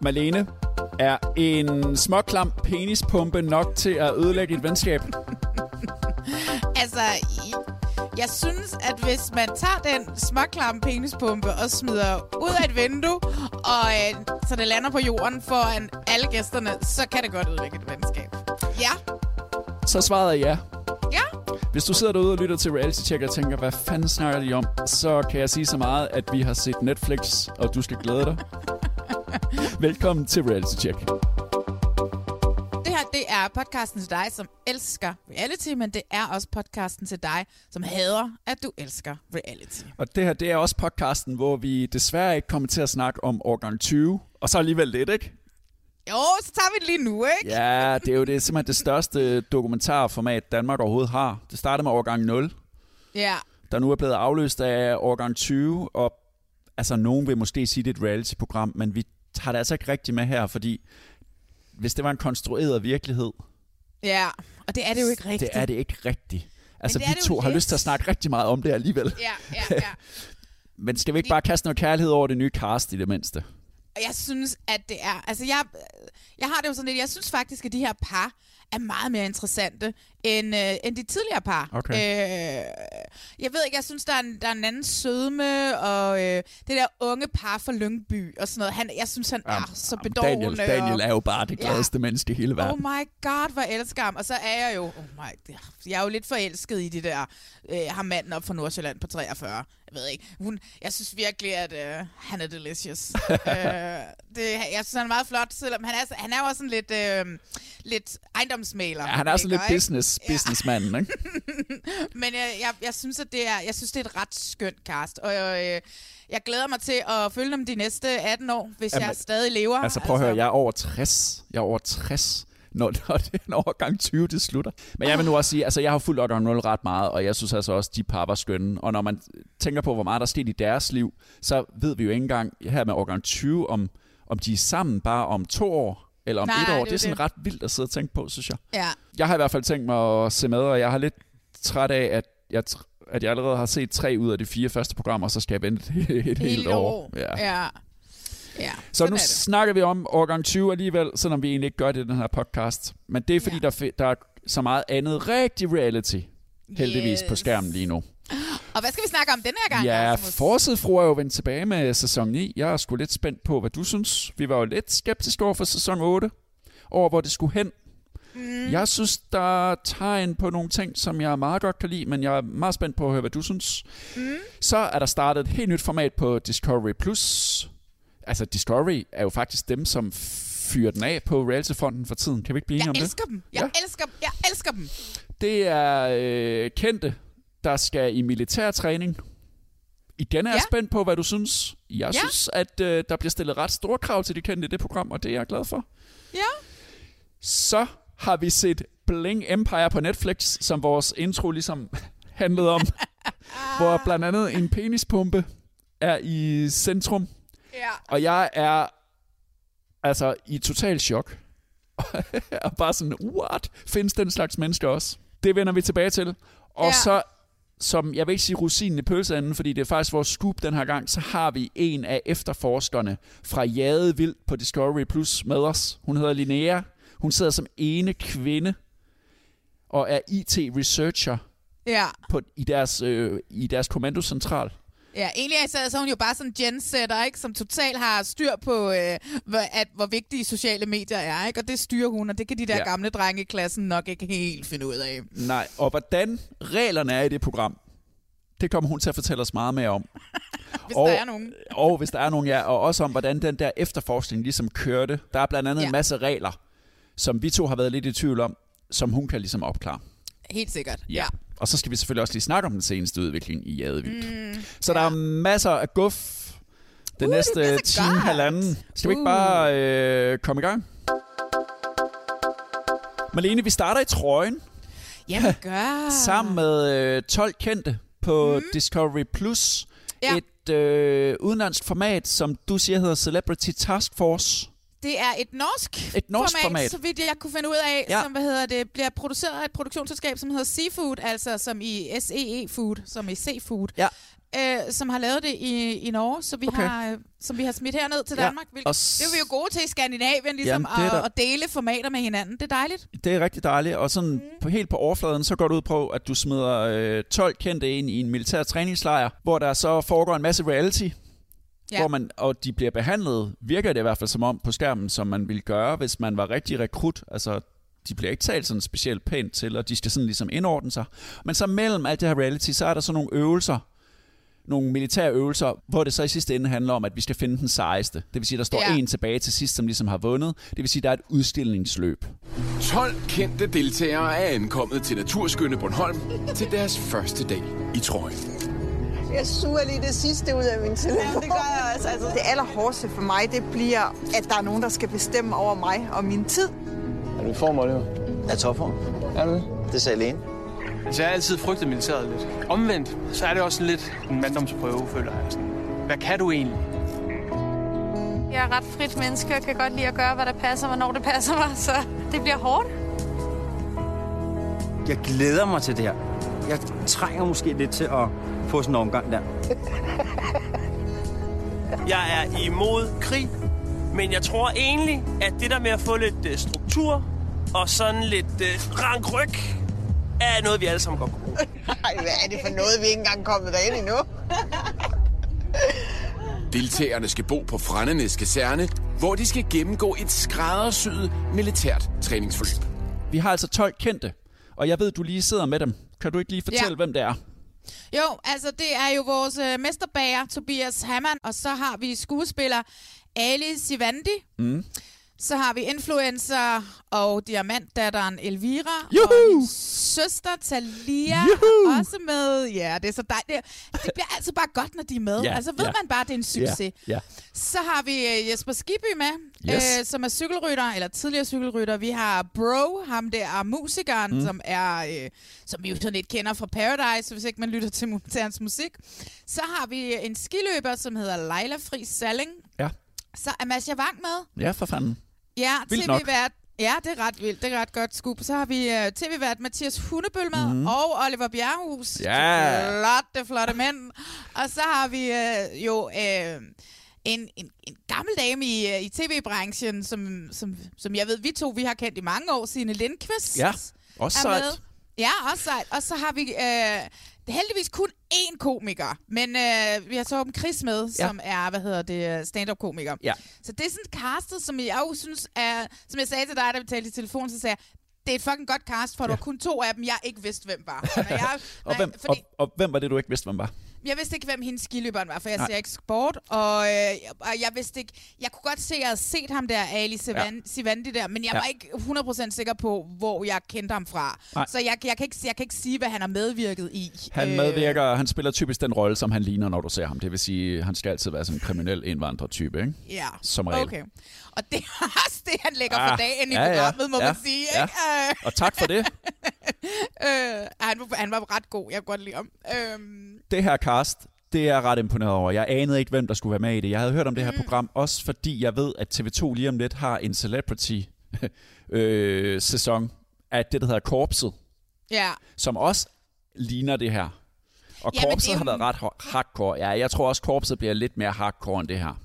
Malene, er en småklam penispumpe nok til at ødelægge et venskab? Altså, jeg synes, at hvis man tager den småklamme penispumpe og smider ud af et vindue, og øh, så det lander på jorden foran alle gæsterne, så kan det godt ødelægge et venskab. Ja. Så svaret er ja. Ja. Hvis du sidder derude og lytter til Reality Check og tænker, hvad fanden snakker de om, så kan jeg sige så meget, at vi har set Netflix, og du skal glæde dig. Velkommen til Reality Check. Det her, det er podcasten til dig, som elsker reality, men det er også podcasten til dig, som hader, at du elsker reality. Og det her, det er også podcasten, hvor vi desværre ikke kommer til at snakke om årgang 20, og så alligevel lidt, ikke? Jo, så tager vi det lige nu, ikke? Ja, det er jo det, simpelthen det største dokumentarformat, Danmark overhovedet har. Det startede med årgang 0, Ja. der nu er blevet afløst af årgang 20, og altså nogen vil måske sige, det er et reality-program, men vi tager det altså ikke rigtigt med her, fordi hvis det var en konstrueret virkelighed, Ja, og det er det jo ikke rigtigt. det er det ikke rigtigt. Altså, vi to har lidt. lyst til at snakke rigtig meget om det alligevel. Ja, ja, ja. Men skal vi ikke bare kaste noget kærlighed over det nye cast i det mindste? Jeg synes, at det er... Altså, jeg, jeg har det jo sådan lidt... Jeg synes faktisk, at de her par er meget mere interessante end, øh, end de tidligere par. Okay. Øh, jeg ved ikke, jeg synes, der er en, der er en anden sødme, og øh, det der unge par fra Lyngby og sådan noget. Han, jeg synes, han er så bedårende. Daniel, Daniel er jo bare det Ja. gladeste menneske i hele Oh verden. my god, hvor elsker ham. Og så er jeg jo, oh my, jeg er jo lidt forelsket i det der, øh, ham manden op fra Nordsjælland på 43. Jeg ved ikke, hun, jeg synes virkelig, at øh, han er delicious. øh, det, jeg synes, han er meget flot, selvom han er, han er jo også sådan lidt, øh, lidt ejendomsmaler. Ja, han er ikke? lidt business, businessmanden, ikke? Men jeg, jeg, jeg, synes, at det er, jeg synes, det er et ret skønt cast. Og øh, jeg glæder mig til at følge dem de næste 18 år, hvis Jamen, jeg stadig lever. Altså prøv at høre, jeg er over 60. Jeg er over 60, når, når det er en overgang 20, det slutter. Men jeg vil nu også sige, altså jeg har fulgt årgang 0 ret meget, og jeg synes altså også, de par var skønne. Og når man tænker på, hvor meget der er sket i deres liv, så ved vi jo ikke engang her med årgang 20, om, om de er sammen bare om to år, eller om Nej, et det år. jo Det er sådan det. ret vildt at sidde og tænke på, synes jeg. Ja. Jeg har i hvert fald tænkt mig at se med, og jeg har lidt træt af, at jeg, at jeg allerede har set tre ud af de fire første programmer, så skal jeg vente et, et helt Hele år. år. Ja. ja. ja. Så nu er det. snakker vi om årgang 20 alligevel, selvom vi egentlig ikke gør det i den her podcast. Men det er fordi, Ja. der, er der er så meget andet rigtig reality, heldigvis, yes. på skærmen lige nu. Og hvad skal vi snakke om den her gang? Ja, Rasmus? Forsidefru er jo vendt tilbage med sæson 9. Jeg er sgu lidt spændt på, hvad du synes. Vi var jo lidt skeptiske over for sæson 8, over hvor det skulle hen. Mm. Jeg synes, der er tegn på nogle ting, som jeg meget godt kan lide, men jeg er meget spændt på at høre, hvad du synes. Mm. Så er der startet et helt nyt format på Discovery+. Plus. Altså, Discovery er jo faktisk dem, som fyrer den af på Reality-fonden for tiden. Kan vi ikke blive enige Jeg om det? elsker dem. Jeg Ja. elsker dem. Jeg elsker dem. Det er øh, kendte, der skal i militærtræning. Igen er jeg Ja. spændt på, hvad du synes. Jeg Ja. synes, at øh, der bliver stillet ret store krav til de kendte i det program, og det er jeg glad for. Ja. Så har vi set Bling Empire på Netflix, som vores intro ligesom handlede om. hvor blandt andet en penispumpe er i centrum. Ja. Og jeg er altså i total chok. og bare sådan, what? Findes den slags mennesker også? Det vender vi tilbage til. Og Ja. så, som jeg vil ikke sige rosinen i pølseanden, fordi det er faktisk vores scoop den her gang, så har vi en af efterforskerne fra Jade Vild på Discovery Plus med os. Hun hedder Linnea. Hun sidder som ene kvinde og er IT-researcher Ja. på, i, deres, øh, i deres kommandocentral. Ja, egentlig så, så er hun jo bare sådan en gensetter, ikke? som totalt har styr på, øh, hvor, at, hvor vigtige sociale medier er. Ikke? Og det styrer hun, og det kan de der Ja. ja. gamle drenge i klassen nok ikke helt finde ud af. Nej, og hvordan reglerne er i det program, det kommer hun til at fortælle os meget mere om. Hvis Og- der er nogen. Og hvis der er nogen, ja, og også om, hvordan den der efterforskning ligesom kørte. Der er blandt andet ja. en Ja. masse regler, som vi to har været lidt i tvivl om, som hun kan ligesom opklare. Helt sikkert. Ja. Og så skal vi selvfølgelig også lige snakke om den seneste udvikling i Jadevildt. Mm, så der er masser af guf den Uh, det næste så time, godt. halvanden. Skal vi ikke Uh. bare øh, komme i gang? Malene, vi starter i trøjen Ja, vi gør. sammen med øh, 12 kendte på mm. Discovery Plus. Ja. Et øh, udenlandsk format, som du siger hedder Celebrity Task Force. Det er et norsk, Et norsk format. så vidt jeg kunne finde ud af, Ja. som hvad hedder det, bliver produceret af et produktionsselskab, som hedder Seafood, altså som i SEE Food, som i Seafood, Ja. øh, som har lavet det i, i Norge, så vi Okay. har, øh, som vi har smidt herned til Ja, Danmark. Hvilket, og og s- det er vi jo gode til i Skandinavien, ligesom Jamen, at, at dele formater med hinanden. Det er dejligt. Det er rigtig dejligt, og sådan mm. på, helt på overfladen, så går det ud på, at du smider øh, 12 kendte ind i en militær træningslejr, hvor der så foregår en masse reality, ja. Hvor man, og de bliver behandlet, virker det i hvert fald som om på skærmen, som man ville gøre, hvis man var rigtig rekrut. Altså, de bliver ikke talt sådan specielt pænt til, og de skal sådan ligesom indordne sig. Men så mellem alt det her reality, så er der så nogle øvelser, nogle militære øvelser, hvor det så i sidste ende handler om, at vi skal finde den sejeste. Det vil sige, at der står Ja. en tilbage til sidst, som ligesom har vundet. Det vil sige, at der er et udstillingsløb. 12 kendte deltagere er ankommet til naturskønne Bornholm til deres første dag i trøjen. Jeg suger lige det sidste ud af min telefon. Ja, det gør jeg også. Altså. Det allerhårdeste for mig, det bliver, at der er nogen, der skal bestemme over mig og min tid. Er du i form, Oliver? Jeg er topform. Er du det? Det sagde lægen. Altså, jeg har altid frygtet militæret lidt. Omvendt, så er det også lidt en manddomsprøve, føler jeg. Hvad kan du egentlig? Jeg er ret frit menneske og kan godt lide at gøre, hvad der passer mig, når det passer mig, så det bliver hårdt. Jeg glæder mig til det her. Jeg trænger måske lidt til at få sådan en omgang der. Jeg er imod krig, men jeg tror egentlig, at det der med at få lidt øh, struktur og sådan lidt øh, rank ryg, er noget, vi alle sammen godt kunne bruge. Ej, hvad er det for noget, vi ikke engang er kommet derind endnu? Deltagerne skal bo på Frændenes kaserne, hvor de skal gennemgå et skræddersyet militært træningsforløb. Vi har altså 12 kendte, og jeg ved, du lige sidder med dem. Kan du ikke lige fortælle, Ja. hvem det er? Jo, altså det er jo vores øh, mesterbager, Tobias Hammann, og så har vi skuespiller Ali Sivandi. Mm. Så har vi influencer og diamantdatteren Elvira. Juhu! Og søster Talia Juhu! også med. Ja, det er så dejligt. Det, det bliver altid bare godt, når de er med. Ja, altså ved ja. man bare, at det er en succes. Ja, ja. Så har vi øh, Jesper Skibby med, Yes. øh, som er cykelrytter, eller tidligere cykelrytter. Vi har Bro, ham der er musikeren, mm. som er, øh, som vi jo sådan lidt kender fra Paradise, hvis ikke man lytter til, til hans musik. Så har vi en skiløber, som hedder Leila Fri Salling. Ja. Så er Masha Wang med. Ja, for fanden. Ja, tv-vært. Ja, det er ret vildt. Det er ret godt scoop. Så har vi uh, tv-vært Mathias Hundebøl med, mm. og Oliver Bjerrehus. Mhm. Ja. Flotte, flotte mænd. Og så har vi uh, jo uh, en, en, en gammel dame i, uh, i tv-branchen, som, som, som jeg ved, vi to vi har kendt i mange år, Signe Lindqvist. Ja, også sejt. Ja, også sejt. Og så har vi øh, heldigvis kun én komiker, men øh, vi har Torben Chris med, Ja. som er, hvad hedder det, stand-up-komiker. Ja. Så det er sådan castet, som jeg jo synes er, som jeg sagde til dig, da vi talte i telefon, så sagde jeg, det er et fucking godt cast, for ja. der var kun to af dem, jeg ikke vidste, hvem var. Og, når jeg, Og hvem, og, fordi, og hvem var det, du ikke vidste, hvem var? Jeg vidste ikke, hvem hendes skiløberen var, for jeg Nej. ser ikke sport, og, øh, og jeg vidste ikke, jeg kunne godt se, at jeg havde set ham der, Ali Sivan, ja. Sivandi der, men jeg Ja. var ikke 100% sikker på, hvor jeg kendte ham fra. Nej. Så jeg, jeg, kan ikke, jeg kan ikke sige, hvad han har medvirket i. Han medvirker, han spiller typisk den rolle, som han ligner, når du ser ham. Det vil sige, han skal altid være sådan en kriminel indvandrer-type, ikke? Ja, Som regel. okay. Og det er også det, han lægger Ah, for dagen i ja, ja, programmet, må ja, man sige. ja. Ikke? Øh, Og tak for det. øh, han, var, han var ret god, jeg kunne godt lide ham. Øhm, Det her cast, det er jeg ret imponeret over. Jeg anede ikke, hvem der skulle være med i det. Jeg havde hørt om det her program, også fordi jeg ved, at TV2 lige om lidt har en celebrity-sæson af det, der hedder Korpset, ja, som også ligner det her. Og Jamen, Korpset det har været ret hardcore. Ja, jeg tror også, Korpset bliver lidt mere hardcore end det her.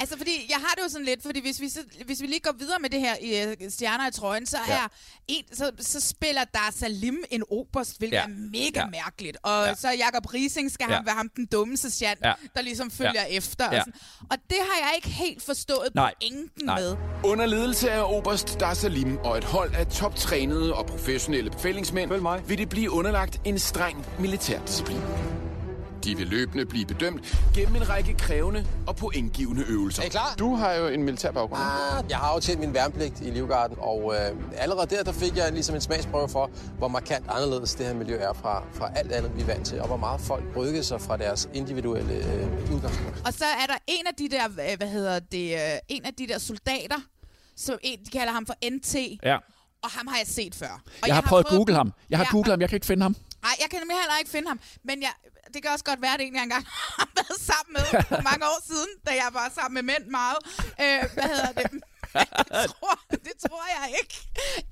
Altså, fordi jeg har det jo sådan lidt, fordi hvis vi, så, hvis vi lige går videre med det her i uh, Stjerner i trøjen, så, Ja. er en, så, så spiller der Salim en oberst, hvilket Ja. er mega Ja. mærkeligt. Og Ja. så Jakob Rising skal Ja. han være ham den dumme sergeant, Ja. der ligesom følger Ja. efter. Ja. Og, sådan. og det har jeg ikke helt forstået Nej. pointen Nej. med. Under ledelse af Oberst Dar Salim og et hold af toptrænede og professionelle befalingsmænd, vil det blive underlagt en streng militær disciplin. De vil løbende blive bedømt gennem en række krævende og pointgivende øvelser. Er I klar? Du har jo en militær baggrund. Ah, jeg har jo tjent min værnepligt i Livgarden, og øh, allerede der, der fik jeg ligesom en smagsprøve for, hvor markant anderledes det her miljø er fra, fra alt andet, vi er vant til, og hvor meget folk rykker sig fra deres individuelle øh, udgangspunkt. Og så er der en af de der, øh, hvad hedder det, øh, en af de der soldater, som en, de kalder ham for NT, Ja. og ham har jeg set før. Og Jeg, har prøvet at google ham. Jeg har Ja. googlet ham, jeg kan ikke finde ham. Nej, jeg kan nemlig heller ikke finde ham. Men jeg, det kan også godt være, at det en, jeg engang har været sammen med for mange år siden, da jeg var sammen med mænd meget. Øh, hvad hedder det? det, tror, det tror jeg ikke.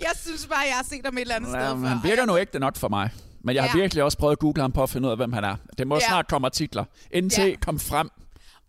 Jeg synes bare, jeg har set ham et eller andet Ja, sted før. han virker nu ikke nok for mig. Men jeg har Ja. virkelig også prøvet at google ham på at finde ud af, hvem han er. Det må Ja. snart komme artikler. NT Ja. kom frem.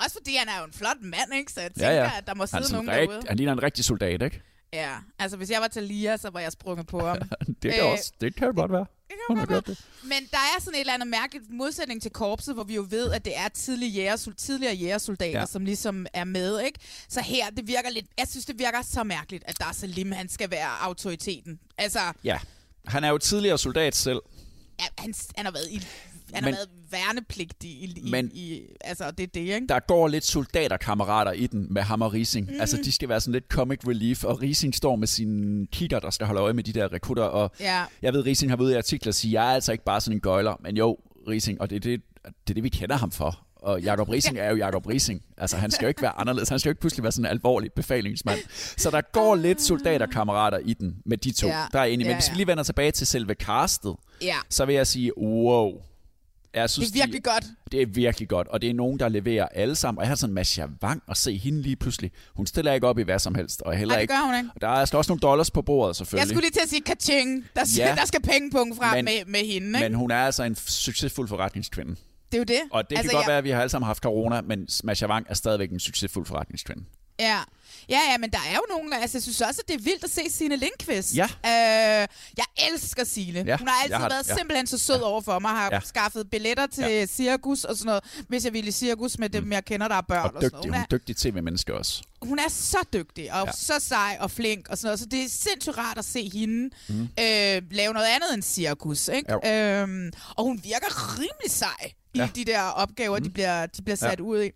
Også fordi han er jo en flot mand, ikke? Så jeg tænker, Ja, ja. at der må sidde nogen rigt, derude. han ligner en rigtig soldat, ikke? Ja, altså hvis jeg var til Lia, så var jeg sprunget på ham. Det kan, Øh, også, det kan jo godt være. Hun har gjort det. Men der er sådan et eller andet mærkeligt modsætning til korpset, hvor vi jo ved, at det er tidligere, jæger, tidligere jægersoldater, Ja. som ligesom er med, ikke? Så her, det virker lidt... Jeg synes, det virker så mærkeligt, at Dar Salim, han skal være autoriteten. Altså, Ja. Han er jo tidligere soldat selv. ja, han, han har været i... Han Men- har været værnepligtig i, i, Men- i, altså det er det, ikke? Der går lidt soldaterkammerater i den med ham og Rising. Mm. Altså, de skal være sådan lidt comic relief, og Rising står med sin kigger, der skal holde øje med de der rekrutter. Og Ja. jeg ved, Rising har været ude i artikler og sige, jeg er altså ikke bare sådan en gøjler, men jo, Rising, og det er det, det, er det vi kender ham for. Og Jakob Rising er jo Jakob Rising. Altså, han skal jo ikke være anderledes. Han skal jo ikke pludselig være sådan en alvorlig befalingsmand. Så der går lidt soldaterkammerater i den med de to. Ja. Der er enig. Men Ja, hvis vi ja. lige vender tilbage til selve castet, Ja. så vil jeg sige, wow. Jeg synes, Det er virkelig de, godt. Det er virkelig godt, og det er nogen, der leverer alle sammen. Og jeg har sådan Masha Wang at se hende lige pludselig. Hun stiller ikke op i hvad som helst. Og heller Nej, det ikke, gør hun ikke. Og der er også nogle dollars på bordet, Jeg selvfølgelig. skulle lige til at sige kaching. Der, skal, Ja. der skal pengepunkt frem Men- med, med hende, ikke? Men hun er altså en succesfuld forretningskvinde. det er jo det. Og det altså, kan godt være, at vi har alle sammen haft corona, men Masha Wang er stadigvæk en succesfuld forretningskvinde. Ja. Ja, ja, men der er jo nogen, altså jeg synes også, at det er vildt at se Signe Lindqvist. Ja. Øh, jeg elsker Signe. Ja, Hun har altid har- været ja. simpelthen så sød over for mig, har Ja. ja. skaffet billetter til ja. cirkus og sådan noget, hvis jeg ville i cirkus med dem, jeg kender, der er børn og, Og sådan noget. dygtig, Hun hun er, er dygtig tv-menneske også. hun er så dygtig og Ja. ja. så sej og flink og sådan noget, så det er sindssygt rart at se hende Mm. mm. øh, lave noget andet end cirkus. Ikke? Jo. Øhm, og hun virker rimelig sej i Ja. ja. de der opgaver, mm. de, bliver, de bliver sat Ja. ja. ud i.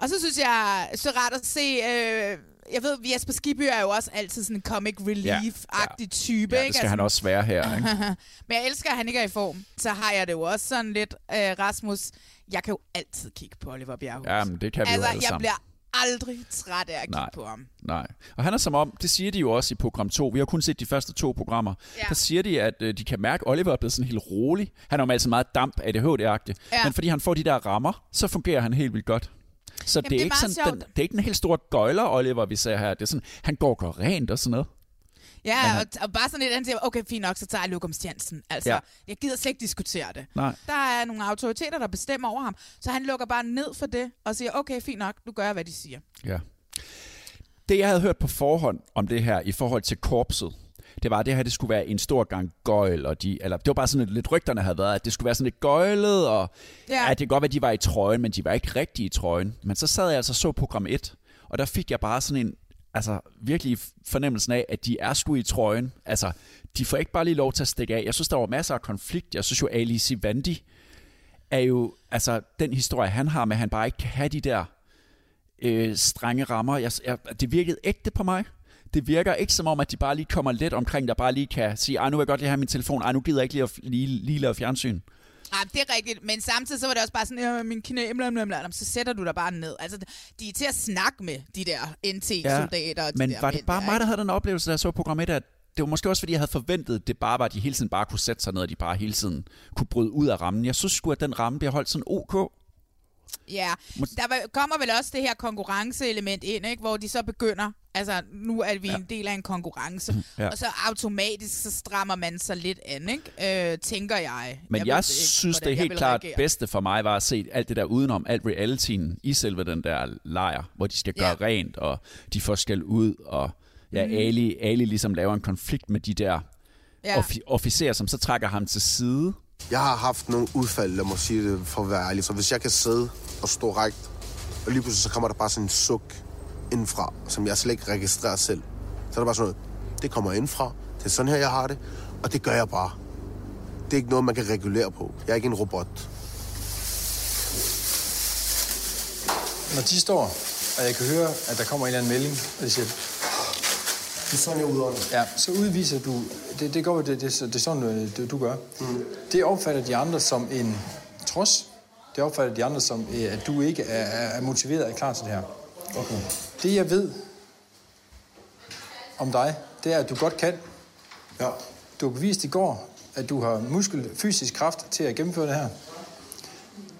Og så synes jeg, så rart at se... Øh, jeg ved, Jesper Skibby er jo også altid sådan en comic relief-agtig type. Ja, det ikke? skal han også være her, ikke? Men jeg elsker, at han ikke er i form. Så har jeg det jo også sådan lidt, øh, Rasmus, jeg kan jo altid kigge på Oliver Bjerghus. Jamen, det kan vi jo altså, alle jeg sammen. bliver aldrig træt af at kigge Nej. på ham. Nej. Og han er som om, det siger de jo også i program 2, vi har kun set de første to programmer, Ja. der siger de, at øh, de kan mærke, at Oliver er blevet sådan helt rolig. Han er jo altid meget damp ADHD-agtig, Ja. men fordi han får de der rammer, så fungerer han helt vildt godt. Så Jamen, det, er det er ikke sådan, den, det er ikke den helt store gøjler, Oliver, vi ser her. Det er sådan, han går går rent og sådan noget. Ja, han- og, og bare sådan lidt, han siger, okay, fint nok, så tager jeg Jensen. Altså, ja. jeg gider slet ikke diskutere det. Nej. Der er nogle autoriteter, der bestemmer over ham. Så han lukker bare ned for det, og siger, okay, fint nok, nu gør jeg, hvad de siger. Ja. Det, jeg havde hørt på forhånd om det her i forhold til korpset, det var, at det her det skulle være en stor gang gøjl, og de, eller det var bare sådan lidt, lidt rygterne havde været, at det skulle være sådan lidt gøjlet, og Ja. at det godt være, at de var i trøjen, men de var ikke rigtig i trøjen. Men så sad jeg altså så program 1, og der fik jeg bare sådan en, altså virkelig fornemmelsen af, at de er sgu i trøjen. Altså, de får ikke bare lige lov til at stikke af. Jeg synes, der var masser af konflikt. Jeg synes jo, Ali Sivandi er jo, altså den historie, han har med, at han bare ikke kan have de der øh, strenge rammer. Jeg, jeg, det virkede ægte på mig. Det virker ikke som om, at de bare lige kommer let omkring, der bare lige kan sige, ej, nu vil jeg godt lige have min telefon, ej, nu gider jeg ikke lige, at, lige, lige lave fjernsyn. Ja, det er rigtigt, men samtidig så var det også bare sådan, ja, min knæ, bla, bla, bla, så sætter du dig bare ned. Altså, de er til at snakke med de der NT-soldater. og de men der var det bare der, mig, der havde den oplevelse, da jeg så program 1, at det var måske også, fordi jeg havde forventet, at det bare var, at de hele tiden bare kunne sætte sig ned, og de bare hele tiden kunne bryde ud af rammen. Jeg synes sgu, at den ramme bliver holdt sådan ok. Ja, der kommer vel også det her konkurrenceelement ind, ikke? hvor de så begynder Altså, nu er vi ja. en del af en konkurrence, Ja. ja. og så automatisk så strammer man sig lidt an, ikke? Øh, tænker jeg. Men jeg, ved jeg ikke, synes, det er helt klart reagere. bedste for mig var at se alt det der udenom, alt realityen i selve den der lejr, hvor de skal gøre Ja. rent, og de får skal ud, og ja, Mhm. Ali, Ali ligesom laver en konflikt med de der Ja. ja. offi- officerer, som så trækker ham til side. Jeg har haft nogle udfald, lad mig sige det for at være ærlig. Så hvis jeg kan sidde og stå rækt, og lige pludselig så kommer der bare sådan en suk indenfra, som jeg slet ikke registrerer selv. Så er der bare sådan noget, det kommer indfra, det er sådan her, jeg har det, og det gør jeg bare. Det er ikke noget, man kan regulere på. Jeg er ikke en robot. Når de står, og jeg kan høre, at der kommer en eller anden melding, og de siger... Det er sådan, jeg udånder. Ja, så udviser du... Det, det går det, det, det er sådan, øh, det, du gør. Mm. Det opfatter de andre som en trods. Det opfatter de andre som, øh, at du ikke er, er motiveret og klar til det her. Okay. Det, jeg ved om dig, det er, at du godt kan. Ja. Du har bevist i går, at du har muskel, fysisk kraft til at gennemføre det her.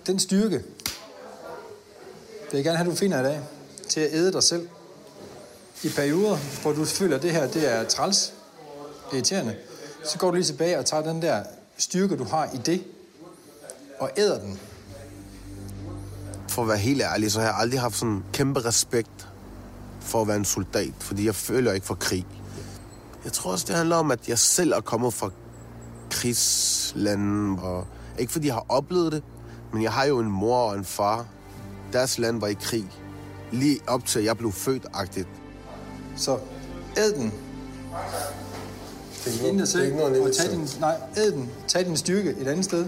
Den styrke, vil jeg gerne have, du finder i dag, til at æde dig selv. I perioder, hvor du føler, at det her det er træls, irriterende, så går du lige tilbage og tager den der styrke, du har i det, og æder den. For at være helt ærlig, så har jeg aldrig haft sådan kæmpe respekt for at være en soldat, fordi jeg føler ikke for krig. Jeg tror også, det handler om, at jeg selv er kommet fra krigslande, og ikke fordi jeg har oplevet det, men jeg har jo en mor og en far. Deres land var i krig. Lige op til, at jeg blev født-agtigt. Så æd den. Det er dig det er selv, ikke noget og tag din, nej, æd den. Tag din styrke et andet sted.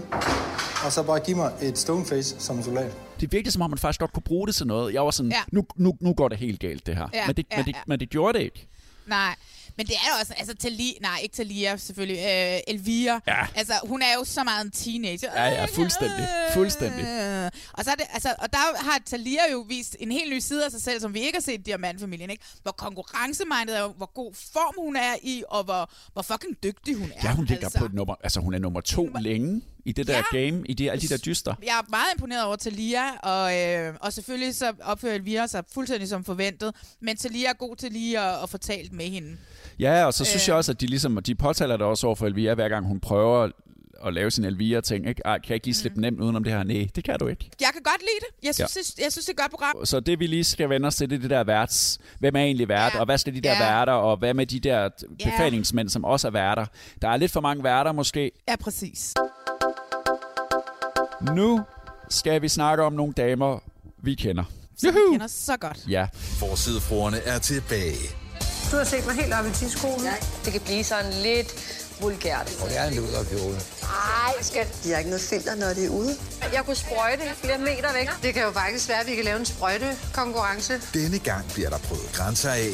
Og så bare giv mig et stoneface som en soldat. Det virkede som om, man faktisk godt kunne bruge det til noget. Jeg var sådan, Ja. nu, nu, nu går det helt galt, det her. Ja, men, det, ja, men, det, ja. men det gjorde det ikke. Nej, men det er jo også, altså Talia, nej ikke Talia selvfølgelig, øh, Elvira, Ja. altså hun er jo så meget en teenager. Ja, ja, fuldstændig. Fuldstændig. Øh, Og, så er det, altså, og der har Talia jo vist en helt ny side af sig selv, som vi ikke har set i Diamantfamilien, ikke? Hvor konkurrencemindet er, hvor god form hun er i, og hvor, hvor fucking dygtig hun er. Ja, hun ligger altså. på et nummer, altså hun er nummer to længe i det der Ja. game, i de, alle de der dyster. Jeg er meget imponeret over Talia, og, øh, og selvfølgelig så opfører Elvira sig fuldstændig som forventet, men Talia er god til lige at, at få talt med hende. Ja, og så synes Øh. jeg også, at de, ligesom, de påtaler det også over for Elvira, hver gang hun prøver at lave sin Elvira-ting. Ikke? Ej, kan jeg ikke lige slippe nemt udenom det her? Nej, det kan du ikke. Jeg kan godt lide det. Jeg synes, Ja. ja. det, jeg synes det er et godt program. Så det vi lige skal vende os til, det er det der værts. Hvem er egentlig vært, Ja. og hvad skal de der Ja. værter, og hvad med de der Ja. befalingsmænd, som også er værter? Der er lidt for mange værter måske. Ja, præcis. Nu skal vi snakke om nogle damer, vi kender. Som vi kender så godt. Ja, Forsidefruerne er tilbage. Du har set mig helt op i tidskolen. Ja, det kan blive sådan lidt vulgært. Og det er en luderkjole. Ej, skal... De har ikke noget filter, når det er ude. Jeg kunne sprøjte flere meter væk. Det kan jo faktisk være, at vi kan lave en sprøjtekonkurrence. Denne gang bliver der prøvet grænser af.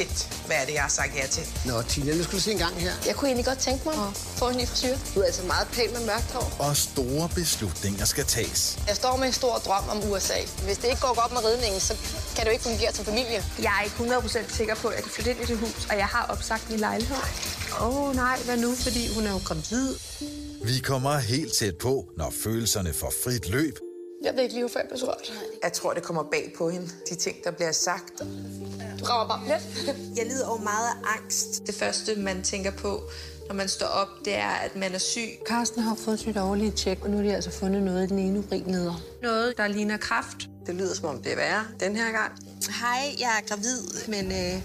Shit, hvad er det, jeg har sagt ja til? Nå, Tina, nu skal du se en gang her. Jeg kunne egentlig godt tænke mig at få en ny frisyr. Du er altså meget pæn med mørkt hår. Og store beslutninger skal tages. Jeg står med en stor drøm om USA. Hvis det ikke går godt med ridningen, så kan det jo ikke fungere som familie. Jeg er ikke 100% sikker på, at jeg kan flytte ind i det hus, og jeg har opsagt min lejlighed. Åh oh, nej, hvad nu? Fordi hun er jo gravid. Vi kommer helt tæt på, når følelserne får frit løb. Jeg ved ikke lige, hvorfor jeg blev så rørt. Jeg tror, det kommer bag på hende, de ting, der bliver sagt. Du rammer bare let. Jeg lider over meget af angst. Det første, man tænker på, når man står op, det er, at man er syg. Karsten har fået sit årlige tjek, og nu har de altså fundet noget i den ene urinleder. Noget, der ligner kraft. Det lyder, som om det er værre den her gang. Hej, jeg er gravid, men øh,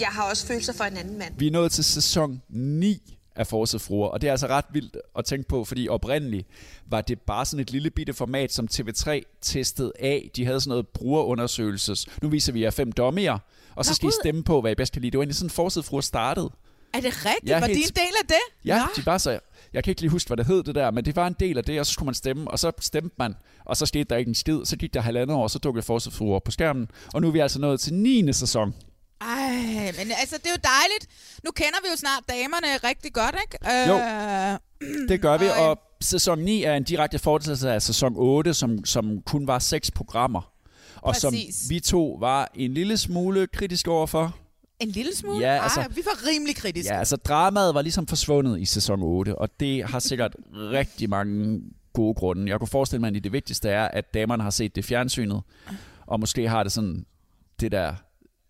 jeg har også følelser for en anden mand. vi er nået til sæson 9 af Forsøgfruer, og det er altså ret vildt at tænke på, fordi oprindeligt var det bare sådan et lille bitte format, som TV3 testede af. De havde sådan noget brugerundersøgelses. Nu viser vi jer fem dommer, og så Nå, skal I stemme på, hvad I bedst kan lide. Det var egentlig sådan, Forsøgfruer startede. Er det rigtigt? Ja, Var helt- de en del af det? Ja, Nå. de var så... Jeg kan ikke lige huske, hvad det hed det der, men det var en del af det, og så skulle man stemme, og så stemte man, og så skete der ikke en skid. Så gik der halvandet år, så dukkede Forsøgfruer på skærmen, og nu er vi altså nået til 9. sæson. Ej, men altså, det er jo dejligt. Nu kender vi jo snart damerne rigtig godt, ikke? Jo. Øh, Det gør vi, og, sæson 9 er en direkte fortsættelse af sæson 8, som, som kun var seks programmer. Og Præcis. som vi to var en lille smule kritiske overfor. En lille smule? Ja, altså- Ej, vi var rimelig kritiske. Ja, altså dramaet var ligesom forsvundet i sæson 8, og det har sikkert rigtig mange gode grunde. Jeg kunne forestille mig, at det vigtigste er, at damerne har set det fjernsynet, og måske har det sådan, det der,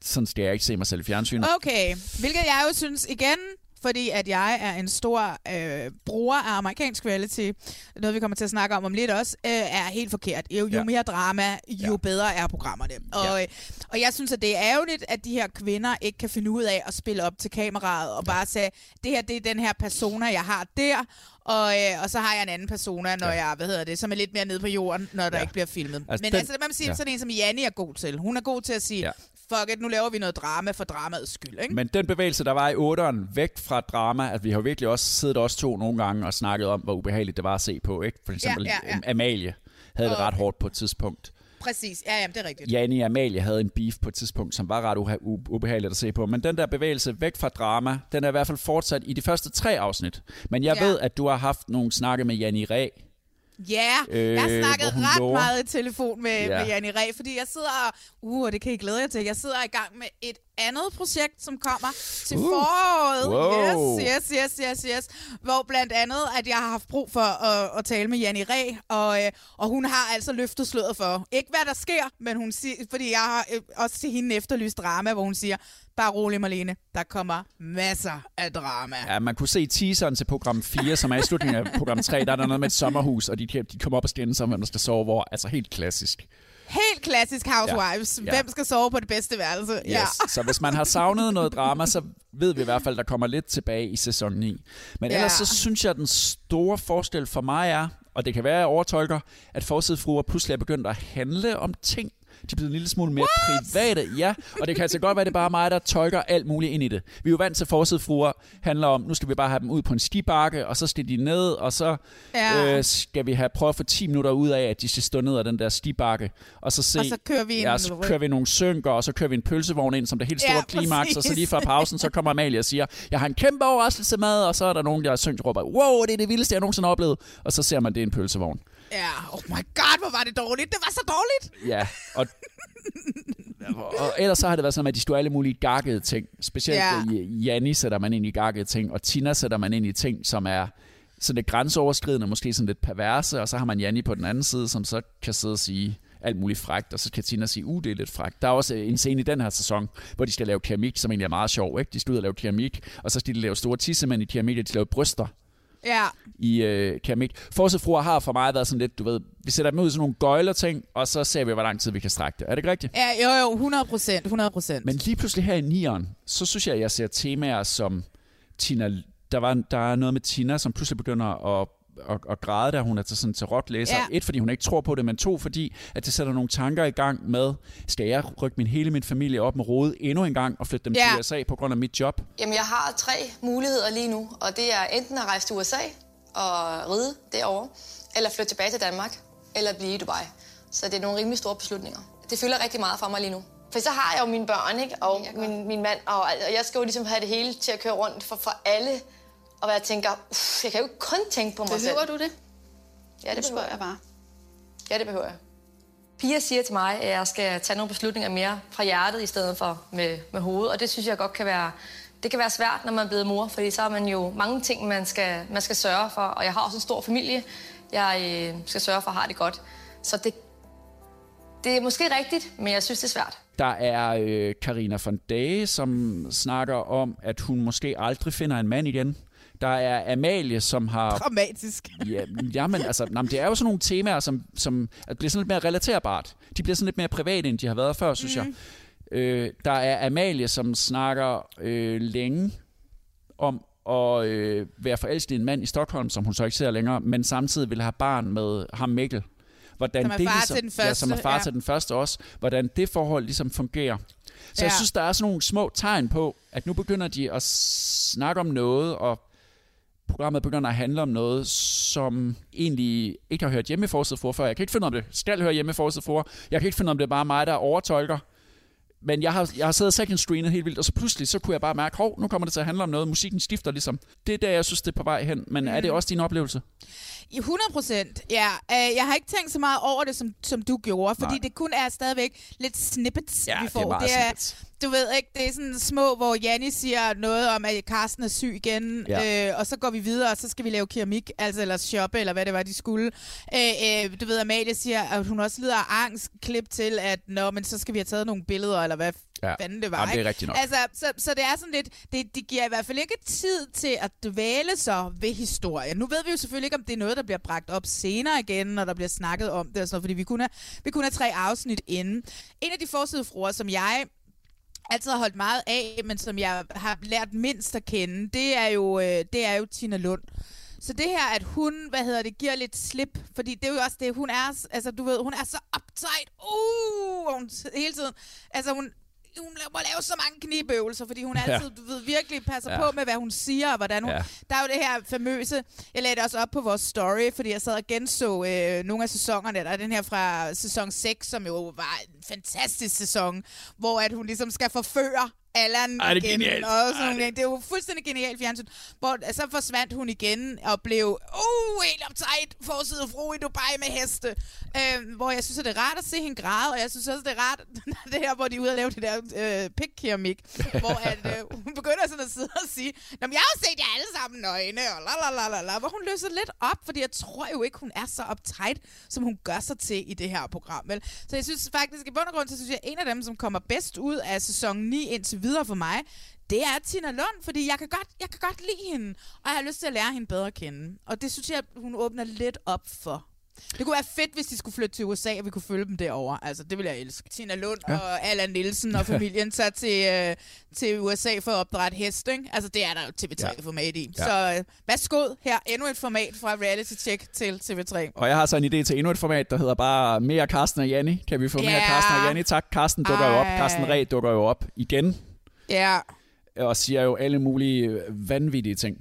sådan skal jeg ikke se mig selv i fjernsynet. Okay, hvilket jeg jo synes igen, fordi at jeg er en stor øh, bruger af amerikansk reality, noget vi kommer til at snakke om om lidt også, øh, er helt forkert. Jo, jo Ja. mere drama, jo Ja. bedre er programmerne. Og, øh, og jeg synes, at det er ærgerligt, at de her kvinder ikke kan finde ud af at spille op til kameraet og bare sige, det her det er den her persona, jeg har der, og, øh, og så har jeg en anden persona, når jeg, hvad hedder det, som er lidt mere nede på jorden, når der Ja. ikke bliver filmet. Altså, Altså, Men den- altså, man må sige, ja. sådan en som Janni er god til. Hun er god til at sige, Ja. Fuck it, nu laver vi noget drama for dramaets skyld, ikke? Men den bevægelse, der var i 8'eren, væk fra drama, at vi har virkelig også siddet os to nogle gange og snakket om, hvor ubehageligt det var at se på. Ikke? For eksempel ja, ja. Amalie havde det ret hårdt på et tidspunkt. Præcis, ja, jamen, det er rigtigt. Jani og Amalie havde en beef på et tidspunkt, som var ret uha- ubehageligt at se på. Men den der bevægelse væk fra drama, den er i hvert fald fortsat i de første tre afsnit. Men jeg Ja. ved, at du har haft nogle snakke med Janni Ræ. Ja, øh, jeg har Øh, snakket hvor hun ret lover- meget i telefon med, ja. med Janni Ræ, fordi jeg sidder og, uh, det kan I glæde jer til, jeg sidder i gang med et andet projekt, som kommer til Uh. foråret. Wow. Yes, yes, yes, yes, yes. Hvor blandt andet, at jeg har haft brug for at, at tale med Janni Ræ, og, øh, og hun har altså løftet sløret for, ikke hvad der sker, men hun siger, fordi jeg har øh, også til hende efterlyst drama, hvor hun siger, bare rolig Marlene, der kommer masser af drama. Ja, man kunne se teaseren til program 4, som er i slutningen af program 3. Der er der noget med et sommerhus, og de, de kommer op og skændes om, hvem der skal sove hvor. Altså helt klassisk. Helt klassisk Housewives. Ja. Ja. Ja. Hvem skal sove på det bedste værelse? Yes. Ja. Så hvis man har savnet noget drama, så ved vi i hvert fald, der kommer lidt tilbage i sæson 9. Men Ja. ellers så synes jeg, at den store forskel for mig er, og det kan være, at jeg overtolker, at forsidefruer pludselig er begyndt at handle om ting. De er blevet en lille smule mere What? private, ja. Og det kan altså godt være, det er bare mig, der tolker alt muligt ind i det. Vi er jo vant til, at forsidefruer handler om, nu skal vi bare have dem ud på en skibakke, og så skal de ned, og så Ja. øh, skal vi have prøvet at få 10 minutter ud af, at de skal stå ned ad den der stibakke, og så se, Og så kører vi en- ja, så kører vi nogle synker, og så kører vi en pølsevogn ind som det helt store Ja, klimaks, og så lige før pausen, så kommer Amalie og siger, jeg har en kæmpe overraskelse med, og så er der nogen, der synger og råber, wow, det er det vildeste, jeg nogensinde har oplevet, og så ser man, det er en pølsevogn. Ja, oh my god, hvor var det dårligt. Det var så dårligt. Ja, og, og ellers så har det været sådan, med, at de stod alle mulige gakkede ting. Specielt Ja. Janni sætter man ind i gakkede ting, og Tina sætter man ind i ting, som er sådan lidt grænseoverskridende, måske sådan lidt perverse, og så har man Janni på den anden side, som så kan sidde og sige alt muligt frækt, og så kan Tina sige, uh, det er lidt frækt. Der er også en scene i den her sæson, hvor de skal lave keramik, som egentlig er meget sjov, ikke? De skal ud og lave keramik, og så skal de lave store tissemænd i keramik, og de laver bryster Ja. i øh, keramik. Forsøgfruer har for mig været sådan lidt, du ved, vi sætter dem ud i sådan nogle gøjler ting, og så ser vi, hvor lang tid vi kan strække det. Er det ikke rigtigt? Ja, jo, jo, 100 procent, 100 procent. Men lige pludselig her i nieren, så synes jeg, at jeg ser temaer som Tina, der, var, der er noget med Tina, som pludselig begynder at at, at græde, da hun er til, sådan, til råt læser. Ja. Et, fordi hun ikke tror på det, men to, fordi at det sætter nogle tanker i gang med, skal jeg rykke min hele min familie op med rode endnu en gang og flytte dem Ja. til USA på grund af mit job? Jamen, jeg har tre muligheder lige nu, og det er enten at rejse til USA og ride derovre, eller flytte tilbage til Danmark, eller blive i Dubai. Så det er nogle rimelig store beslutninger. Det fylder rigtig meget for mig lige nu. For så har jeg jo mine børn, ikke? og min, min mand, og, og jeg skal jo ligesom have det hele til at køre rundt for, for alle. Og jeg tænker, uff, jeg kan jo ikke kun tænke på mig selv. Behøver du det? Ja, det Nu behøver jeg bare. Ja, det behøver jeg. Pia siger til mig, at jeg skal tage nogle beslutninger mere fra hjertet i stedet for med, med hovedet, og det synes jeg godt kan være, det kan være svært, når man er blevet mor, fordi så har man jo mange ting, man skal, man skal sørge for, og jeg har også en stor familie, jeg øh, skal sørge for at have det godt. Så det, det er måske rigtigt, men jeg synes, det er svært. Der er øh, Karina von Dage, som snakker om, at hun måske aldrig finder en mand igen. Der er Amalie, som har... Dramatisk. Ja, jamen, altså, nej, men det er jo sådan nogle temaer, som, som bliver sådan lidt mere relaterbart. De bliver sådan lidt mere private, end de har været før, synes mm. jeg. Øh, der er Amalie, som snakker øh, længe om at øh, være forelsket i en mand i Stockholm, som hun så ikke ser længere, men samtidig vil have barn med ham Mikkel. Hvordan Som er det far ligesom, til den Ja, som er første, far ja. til den første også. Hvordan det forhold ligesom fungerer. Så ja. jeg synes, der er sådan nogle små tegn på, at nu begynder de at snakke om noget, og programmet begynder at handle om noget, som egentlig ikke har hørt hjemme i Forsted for før. Jeg kan ikke finde om det skal høre hjemme i Forsted for. Jeg kan ikke finde om det er bare mig, der overtolker. Men jeg har, jeg har siddet second screenet helt vildt, og så pludselig så kunne jeg bare mærke, hov, nu kommer det til at handle om noget. Musikken skifter ligesom. Det er der, jeg synes, det er på vej hen. Men mm. er det også din oplevelse? I 100 procent, ja. Øh, jeg har ikke tænkt så meget over det, som, som du gjorde, fordi Nej. Det kun er stadigvæk lidt snippets, Ja, vi det er får. det er, snippets. Du ved ikke, det er sådan små, hvor Janni siger noget om, at Carsten er syg igen, Ja. øh, og så går vi videre, og så skal vi lave keramik, altså eller shoppe, eller hvad det var, de skulle. Øh, øh, du ved, Amalie siger, at hun også lider af angst, klip til, at nå, men så skal vi have taget nogle billeder, eller hvad Ja. fanden det var. Jamen, det er rigtigt nok. Altså, så, så det er sådan lidt, det, de giver i hvert fald ikke tid til at dvæle sig ved historien. Nu ved vi jo selvfølgelig ikke, om det er noget, der bliver bragt op senere igen, når der bliver snakket om det og sådan noget, fordi vi kun er, vi kun er tre afsnit inden. En af de forsidefruer, som jeg altid har holdt meget af, men som jeg har lært mindst at kende, det er jo, øh, det er jo Tina Lund. Så det her, at hun, hvad hedder det, giver lidt slip, fordi det er jo også det, hun er, altså du ved, hun er så uptight, uh, hun, hele tiden, altså hun, hun må lave så mange knibøvelser, fordi hun Ja. altid, du ved, virkelig passer Ja. på med, hvad hun siger, og hvordan hun... Ja. Der er jo det her famøse... Jeg lagde det også op på vores story, fordi jeg sad og genså øh, nogle af sæsonerne. Der er den her fra sæson 6, som jo var en fantastisk sæson, hvor at hun ligesom skal forføre Allan Ej, det er igen. genialt. Og sådan nogle ting. Det er jo fuldstændig genialt fjernsyn. Hvor så forsvandt hun igen og blev uh, helt uptight forside fru i Dubai med heste. Øh, hvor jeg synes, at det er rart at se hende græde, og jeg synes også, det er rart, det her, hvor de er ude og lave det der øh, pikkeramik, hvor at, øh, hun begynder sådan at sidde og sige, Nå, men jeg har jo set jer alle sammen nøgne, og la la la la la, hvor hun løser lidt op, fordi jeg tror jo ikke, hun er så uptight, som hun gør sig til i det her program. Vel? Så jeg synes faktisk, i bund og grund, så synes jeg, at en af dem, som kommer bedst ud af sæson 9 indtil videre for mig, det er Tina Lund, fordi jeg kan, godt, jeg kan godt lide hende, og jeg har lyst til at lære hende bedre at kende. Og det synes jeg, hun åbner lidt op for. Det kunne være fedt, hvis de skulle flytte til USA, og vi kunne følge dem derovre. Altså, det vil jeg elske. Tina Lund ja. Ja. og Allan Nielsen og familien tager til, øh, til USA for at opdrætte hest, ikke? Altså, det er der jo TV3-format i. Ja. Så øh, værsgo her. Endnu et format fra Reality Check til TV3. Og jeg har så en idé til endnu et format, der hedder bare mere Carsten og Janni. Kan vi få mere Ja. Carsten og Janni? Tak. Carsten dukker jo op. Ej. Carsten Reh dukker jo op igen. Ja. Og siger jo alle mulige vanvittige ting.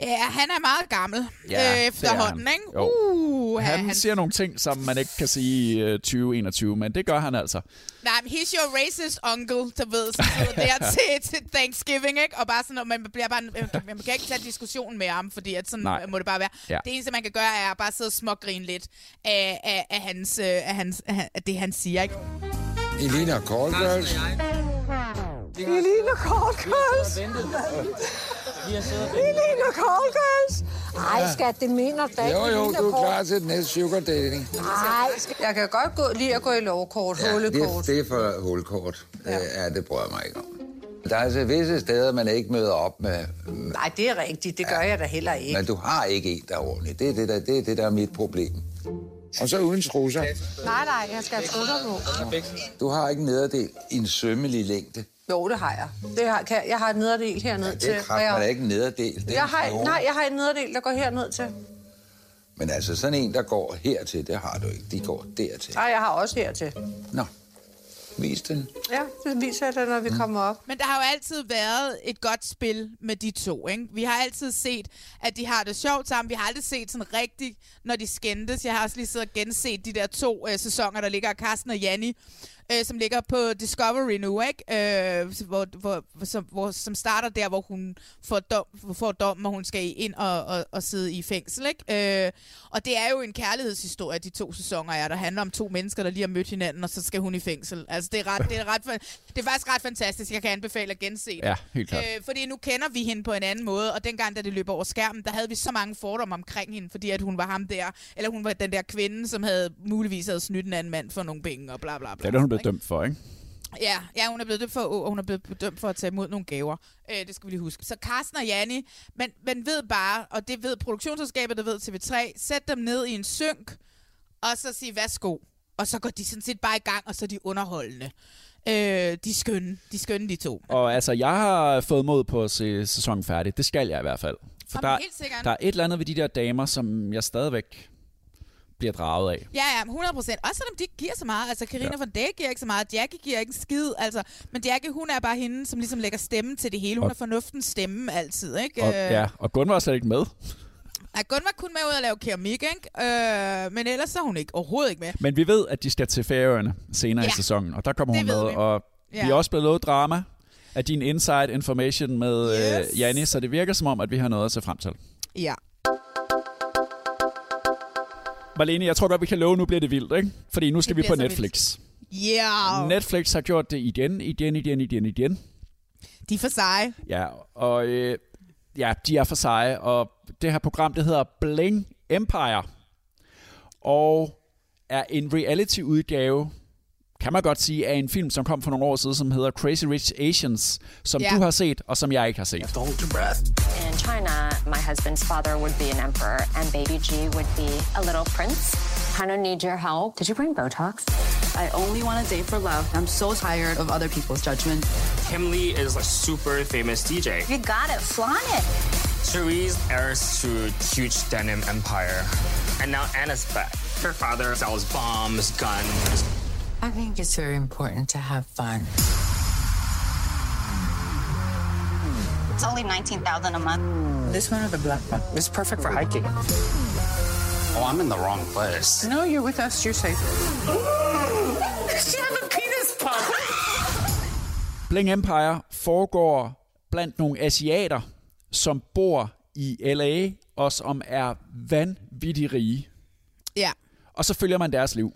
Ja, han er meget gammel Ja, er efterhånden, han. ikke? Jo. Uh, Han, han, siger nogle ting, som man ikke kan sige i øh, 2021, men det gør han altså. Nej, men he's your racist uncle, der ved, sidder der til, til Thanksgiving, ikke? Og bare sådan, og man, bliver bare, man, kan- ikke tage diskussionen med ham, fordi at sådan Nej. må det bare være. Ja. Det eneste, man kan gøre, er at bare sidde og smågrine lidt af, af, af, hans, øh, af, hans, af, det, han siger, ikke? Elina Callgirls. Elina Callgirls. Elina Callgirls. Ej, skat, det mener da ikke. Jo, jo, du er klar til den næste sugar dating. Nej, jeg kan godt gå, lide at gå i lovkort, Ja, det, det er for hulkort. Ja. ja, det prøver jeg mig ikke om. Der er altså visse steder, man ikke møder op med, Nej, det er rigtigt. Det gør jeg da heller ikke. men du har ikke en, der er ordentlig. Det er det, der, det, er det, der er mit problem. Og så uden trusser. Nej, nej, jeg skal have trusser på. Du har ikke en nederdel i en sømmelig længde. Jo, det har jeg. Det har, kan, jeg har et nederdel herned Det til. er kraft, man er ikke en nederdel. Det jeg en har, nej, jeg har et nederdel, der går herned til. Men altså, sådan en, der går hertil, det har du ikke. De går dertil. Nej, jeg har også hertil. Nå, vis den. Ja, det viser jeg når vi kommer op. Men der har jo altid været et godt spil med de to, ikke? Vi har altid set, at de har det sjovt sammen. Vi har aldrig set sådan rigtigt, når de skændtes. Jeg har også lige siddet og genset de der to øh, sæsoner, der ligger af Carsten og Janni, øh, som ligger på Discovery nu, ikke? Øh, hvor, hvor, som, hvor, som starter der, hvor hun får dom, får dom og hun skal ind og, og, og sidde i fængsel, ikke? Øh, og det er jo en kærlighedshistorie, de to sæsoner er, der handler om to mennesker, der lige har mødt hinanden, og så skal hun i fængsel. Altså, det er, ret, det er, ret, det er faktisk ret fantastisk. Jeg kan anbefale at gense det. Ja, helt klart. Øh, fordi nu kender vi hende på en anden måde, og dengang, da det løb over skærmen, der havde vi så mange fordomme omkring hende, fordi at hun var ham der, eller hun var den der kvinde, som havde muligvis havde snydt en anden mand for nogle penge, og bla bla bla. Det er hun blev dømt for, ikke? Ja, ja, hun er blevet dømt for, og hun er blevet dømt for at tage imod nogle gaver. Øh, det skal vi lige huske. Så Carsten og Janni, men, men ved bare, og det ved produktionsselskabet, det ved TV3, sæt dem ned i en synk, og så sige værsgo. Og så går de sådan set bare i gang, og så er de underholdende. Øh, de er skønne. De er skønne, de to. Og altså, jeg har fået mod på at se sæsonen færdig. Det skal jeg i hvert fald. For Jamen, der, der er et eller andet ved de der damer, som jeg stadigvæk bliver draget af. Ja, ja, 100 procent. Også selvom de ikke giver så meget. Altså, Karina ja. von Dijk giver ikke så meget. Jackie giver ikke en skid. Altså, men Jackie, hun er bare hende, som ligesom lægger stemme til det hele. Hun Og- er fornuftens stemme altid, ikke? Og, Øh, ja, og Gunn var slet ikke med. Nej, Gunn var kun med ud at lave keramik, ikke? Øh, men ellers så er hun ikke, overhovedet ikke med. Men vi ved, at de skal til Færøerne senere Ja, i sæsonen, og der kommer det hun med. vi. Og Ja. vi er også blevet lovet drama af din inside information med Yes. yes. øh, Janni, så det virker som om, at vi har noget at se frem til. Ja. Marlene, jeg tror godt, vi kan love, at nu bliver det vildt, ikke? Fordi nu skal Det vi på Netflix. Yeah. Netflix har gjort det igen, igen, igen, igen, igen. De er for seje. Ja, og øh, ja, de er for seje, og det her program, det hedder Bling Empire, og er en reality-udgave, kan man godt sige, af en film, som kom for nogle år siden, som hedder Crazy Rich Asians, som Ja. du har set, og som jeg ikke har set. In China, my husband's father would be an emperor, and baby G would be a little prince. Kind of need your help. Did you bring Botox? I only want a date for love. I'm so tired of other people's judgment. Kim Lee is a super famous DJ. You got it. Flaunt it. Cherise heirs to huge denim empire. And now Anna's back. Her father sells bombs, guns. I think it's very important to have fun. It's only 19000 a month. This one or the black one? It's perfect for hiking. Oh, I'm in the wrong place. No, you're with us. You're safe. She has a penis pump. Bling Empire foregår blandt nogle asiater, som bor i LA, og som er vanvittigt rige. Ja. Og så følger man deres liv,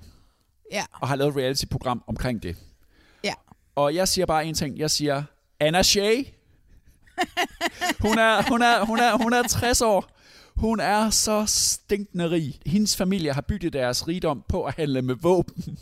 Ja. og har lavet et reality-program omkring det. Ja. Og jeg siger bare en ting. Jeg siger, Anna Shea. Hun er, hun er, hun er, hun er 60 år. Hun er så stinkende rig. Hendes familie har bygget deres rigdom på at handle med våben.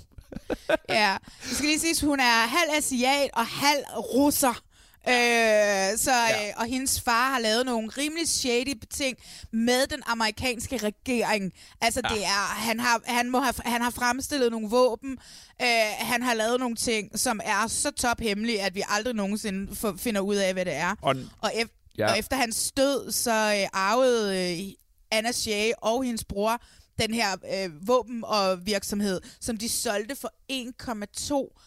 Ja, du skal lige siges, hun er halv asiat og halv russer. Øh, så, ja. øh, og hendes far har lavet nogle rimelig shady ting med den amerikanske regering. Altså ja. det er, han har, han, må have, han har fremstillet nogle våben, øh, han har lavet nogle ting, som er så tophemmelige, at vi aldrig nogensinde finder ud af, hvad det er. Og, og, ef- ja. og efter hans død, så øh, arvede øh, Anna Shea og hendes bror den her øh, våben og virksomhed, som de solgte for 1,2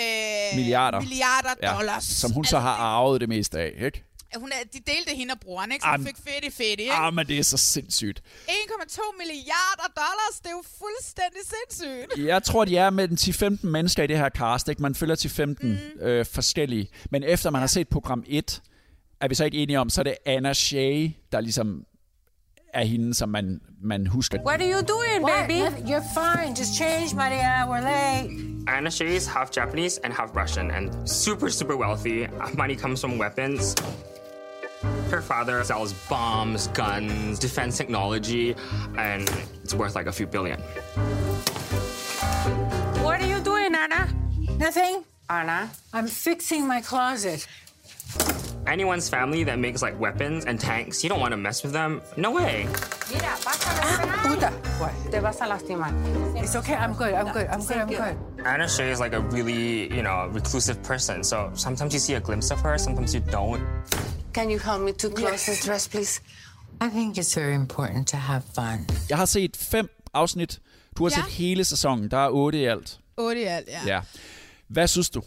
øh, Milliarder. milliarder dollars. Ja, som hun så har arvet det meste af, ikke? Hun er, de delte hende og broren, ikke? Så Am- fik fedt i fedt, ikke? Ah, men det er så sindssygt. 1,2 milliarder dollars, det er jo fuldstændig sindssygt. Jeg tror, de er med den 10-15 mennesker i det her cast. Ikke? Man følger 10-15 mm. øh, forskellige. Men efter man har set program 1, er vi så ikke enige om, så er det Anna Shea, der ligesom er hende, som man, man husker. What are you doing, baby? You're fine. Just change, Maria. We're late. Anna Shea is half Japanese and half Russian and super, super wealthy. Money comes from weapons. Her father sells bombs, guns, defense technology, and it's worth like a few billion. What are you doing, Anna? Nothing. Anna, I'm fixing my closet. Anyone's family that makes like weapons and tanks, you don't want to mess with them. No way. Mira, vas a Puta. What? Te vas a lastimar. It's okay. I'm good. I'm good. I'm good. I'm good. Anna Shea is like a really, you know, reclusive person. So sometimes you see a glimpse of her, sometimes you don't. Can you help me to close this dress, please? I think it's very important to have fun. Jeg har set fem afsnit. Du har Ja. set hele sæsonen. Der er otte i alt. 8 i alt, ja. Ja. Hvad synes du?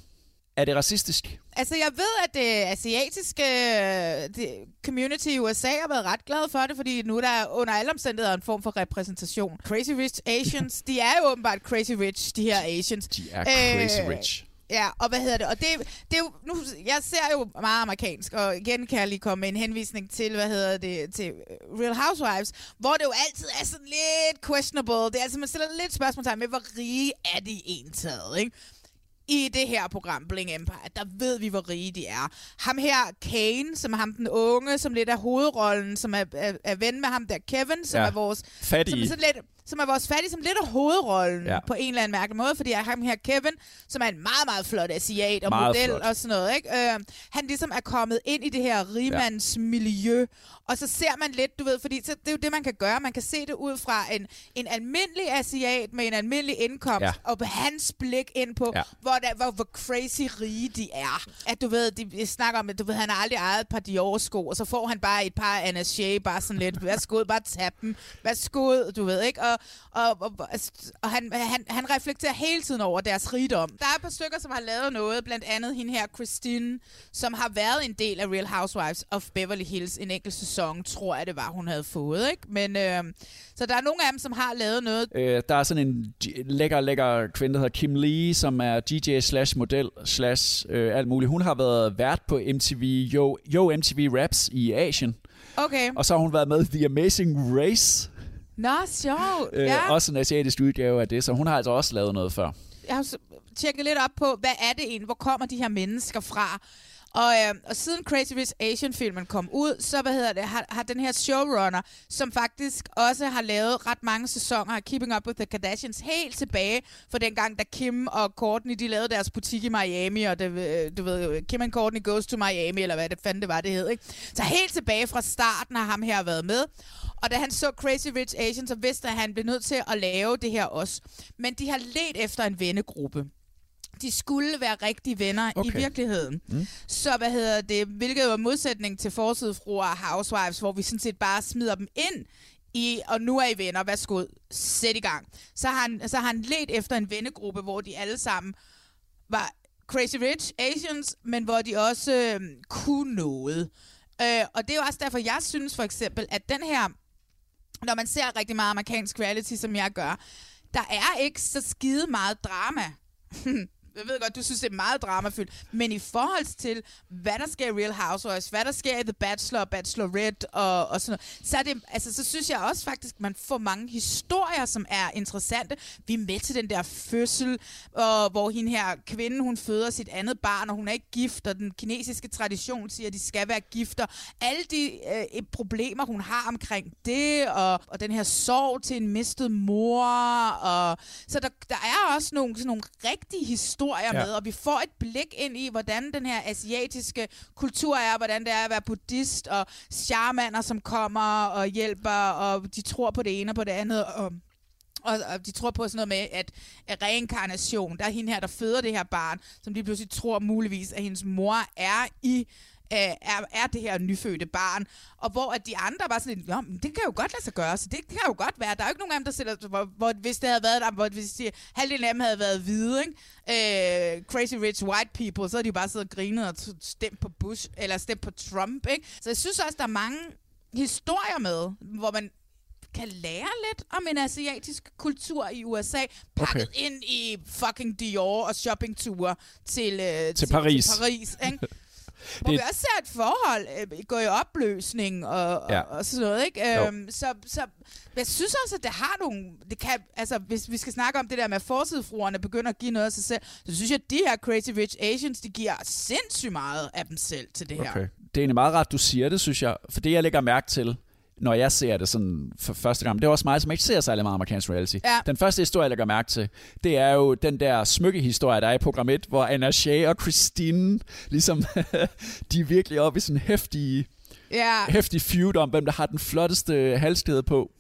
Er det racistisk? Altså, jeg ved, at det asiatiske det community i USA har været ret glade for det, fordi nu er der under alle omstændigheder en form for repræsentation. Crazy Rich Asians, de er jo åbenbart crazy rich, de her Asians. De er crazy rich. Ja, og hvad hedder det? Og det, det er jo, nu, jeg ser jo meget amerikansk, og igen kan jeg lige komme med en henvisning til, hvad hedder det, til Real Housewives, hvor det jo altid er sådan lidt questionable. Det er altså, man stiller lidt spørgsmålstegn med, hvor rige er de egentlig, ikke? I det her program, Bling Empire, der ved vi, hvor rige de er. Ham her, Kane, som er ham den unge, som lidt er hovedrollen, som er, er, er ven med ham der, Kevin, som Ja. er vores... Fattige. Som er, sådan lidt, som er vores fattige, som lidt er hovedrollen Ja. ja. på en eller anden mærkelig måde, fordi er ham her, Kevin, som er en meget, meget flot asiat og Meget model flot. og sådan noget, ikke? Øh, han ligesom er kommet ind i det her rimandsmiljø, og så ser man lidt, du ved, fordi så, det er jo det, man kan gøre. Man kan se det ud fra en, en almindelig asiat med en almindelig indkomst, Ja. og på hans blik ind på, Ja. hvor, der, hvor, hvor crazy rige de er. At du ved, de snakker om, at du ved, han har aldrig ejet et par Dior-sko, og så får han bare et par Anna Shea, bare sådan lidt, værsgo, bare tab dem, værsgo, du ved, ikke? Og, og, og, og han, han, han reflekterer hele tiden over deres rigdom. Der er et par stykker, som har lavet noget, blandt andet hende her, Christine, som har været en del af Real Housewives of Beverly Hills en enkelt sæson, tror jeg det var, hun havde fået, ikke? Men, øh, så der er nogle af dem, som har lavet noget, Øh, der er sådan en lækker, lækker kvinde, der hedder Kim Lee, som er DJ slash model slash øh, alt muligt. Hun har været vært på MTV, Yo, Yo MTV Raps i Asien. Okay. Og så har hun været med i The Amazing Race. Nå, sjovt. Øh, ja. Også en asiatisk udgave af det, så hun har altså også lavet noget før. jeg har tjekket lidt op på, hvad er det egentlig, hvor kommer de her mennesker fra? Og, øh, og siden Crazy Rich Asian-filmen kom ud, så hvad hedder det, har, har den her showrunner, som faktisk også har lavet ret mange sæsoner af Keeping Up with the Kardashians, helt tilbage fra dengang, da Kim og Courtney, de lavede deres butik i Miami, og det, øh, du ved, øh, Kim and Courtney Goes to Miami, eller hvad det fanden det var, det hed, ikke? Så helt tilbage fra starten har ham her været med. Og da han så Crazy Rich Asian, så vidste han, at han blev nødt til at lave det her også. Men de har let efter en vennegruppe. De skulle være rigtige venner okay. i virkeligheden. Mm. Så hvad hedder det, hvilket var modsætning til forsidefruer og housewives, hvor vi sådan set bare smider dem ind i, og nu er I venner, værsgo, sæt i gang. Så har han, så har han let efter en vennegruppe, hvor de alle sammen var Crazy Rich Asians, men hvor de også øh, kunne noget. Øh, og det er jo også derfor, jeg synes for eksempel, at den her, når man ser rigtig meget amerikansk reality, som jeg gør, der er ikke så skide meget drama. Jeg ved godt, du synes, det er meget dramafyldt, men i forhold til, hvad der sker i Real Housewives, hvad der sker i The Bachelor, Bachelorette og, og sådan noget, så, er det, altså, så synes jeg også faktisk, man får mange historier, som er interessante. Vi er med til den der fødsel, og, hvor hende her kvinde, hun føder sit andet barn, og hun er ikke gift, og den kinesiske tradition siger, at de skal være gifter. Alle de øh, problemer, hun har omkring det, og, og den her sorg til en mistet mor, og så der, der er også nogle, sådan nogle rigtige historier Ja. ja. med, og vi får et blik ind i, hvordan den her asiatiske kultur er, hvordan det er at være buddhist, og shamaner, som kommer og hjælper, og de tror på det ene og på det andet, og og, og de tror på sådan noget med, at, at reinkarnation, der er hende her, der føder det her barn, som de pludselig tror muligvis, at hendes mor er i øh, er, er det her nyfødte barn, og hvor at de andre var sådan "Nå, men det kan jo godt lade sig gøre, så det kan jo godt være. Der er jo ikke nogen af dem, der sætter, hvor, hvor hvis det havde været der, hvor hvis de, halvdelen af dem havde været hvide, ikke? Øh, crazy rich white people, så havde de jo bare siddet og grinet og stemt på Bush, eller stemt på Trump, ikke? Så jeg synes også, der er mange historier med, hvor man kan lære lidt om en asiatisk kultur i USA, pakket Okay. ind i fucking Dior og shoppingture til, øh, Til Paris. Til Paris ikke? Hvor Det- vi også ser et forhold øh, gå i opløsning og, Ja. og, og sådan noget, ikke? Øhm, så, så jeg synes også, at det har nogle... Det kan, altså, hvis vi skal snakke om det der med, at forsidefruerne begynder at give noget af sig selv, så synes jeg, at de her Crazy Rich Asians, de giver sindssygt meget af dem selv til det her. Okay. Det er egentlig meget ret, du siger det, synes jeg. For det, jeg lægger mærke til, når jeg ser det sådan for første gang, det er også mig, som ikke ser særlig meget amerikansk reality. Ja. Den første historie, jeg lægger mærke til, det er jo den der smykkehistorie, der er i program 1, hvor Anna Shea og Christine, ligesom, de er virkelig oppe i sådan en hæftig, Ja, hæftig feud om, hvem der har den flotteste halskæde på.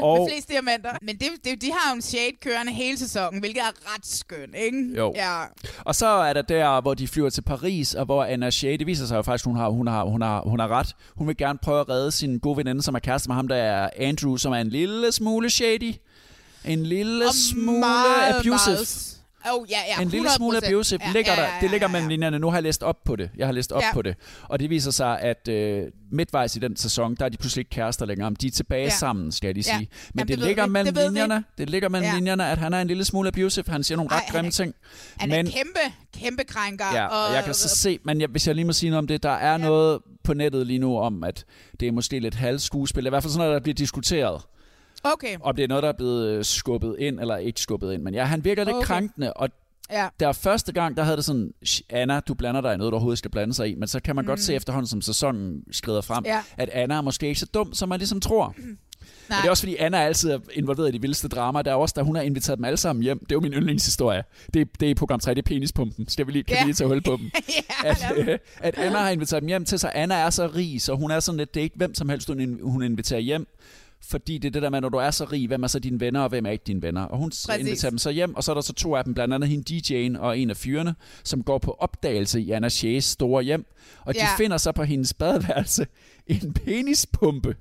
Og... med flest diamanter. Men det, det, de har jo en shade kørende hele sæsonen, hvilket er ret skønt, ikke? Jo. Ja. Og så er der der, hvor de flyver til Paris, og hvor Anna Shea, det viser sig jo faktisk, hun har, hun har, hun har, hun har ret. Hun vil gerne prøve at redde sin gode veninde, som er kæreste med ham, der er Andrew, som er en lille smule shady. En lille Og smule meget, abusive. meget- Oh, ja, ja, en lille smule 100%. abusive Ja, ligger ja, der. ja, Det ligger ja, mellem ja. linjerne. Nu har jeg læst op på det. Jeg har læst op Ja. på det. Og det viser sig, at øh, midtvejs i den sæson, der er de pludselig ikke kærester længere. Men De er tilbage Ja. sammen, skal jeg lige Ja. sige. Men Jamen, det, det ligger vi. mellem Det vi. linjerne. Det ligger mellem Ja. linjerne, at han er en lille smule abusive. Han siger nogle ret Ej, han grimme er- ting. Han er kæmpe, kæmpe krænker. Ja, og jeg kan så se, men jeg, hvis jeg lige må sige noget om det, der er noget på nettet lige nu om, at det er måske lidt halvskuespil. I hvert fald sådan noget, der bliver diskuteret. Okay. Om det er noget, der er blevet øh, skubbet ind, eller ikke skubbet ind. Men ja, han virker lidt Okay. krænkende, og Ja. der første gang, der havde det sådan, "Sh, Anna, du blander dig i noget, du overhovedet skal blande sig i. Men så kan man mm. godt Mm. se efterhånden, som sæsonen skrider frem, Ja. at Anna er måske ikke så dum, som man ligesom tror. Nej. Og det er også fordi, Anna er altid er involveret i de vildeste drama. Der er også, da hun har inviteret dem alle sammen hjem. Det er jo min yndlingshistorie. Det er, det er program 3, det er penispumpen. Skal vi lige, kan Ja. vi lige tage hul på dem? ja, at, øh, at Anna har inviteret dem hjem til sig. Anna er så rig, så hun er sådan lidt, det er ikke hvem som helst, hun inviterer hjem. Fordi det er det der med, når du er så rig, hvem er så dine venner, og hvem er ikke dine venner. Og hun Præcis. Inviterer dem så hjem, og så er der så to af dem, blandt andet hende DJ'en og en af fyrene, som går på opdagelse i Anna Shea's store hjem. Og de Ja. finder så på hendes badeværelse en penispumpe.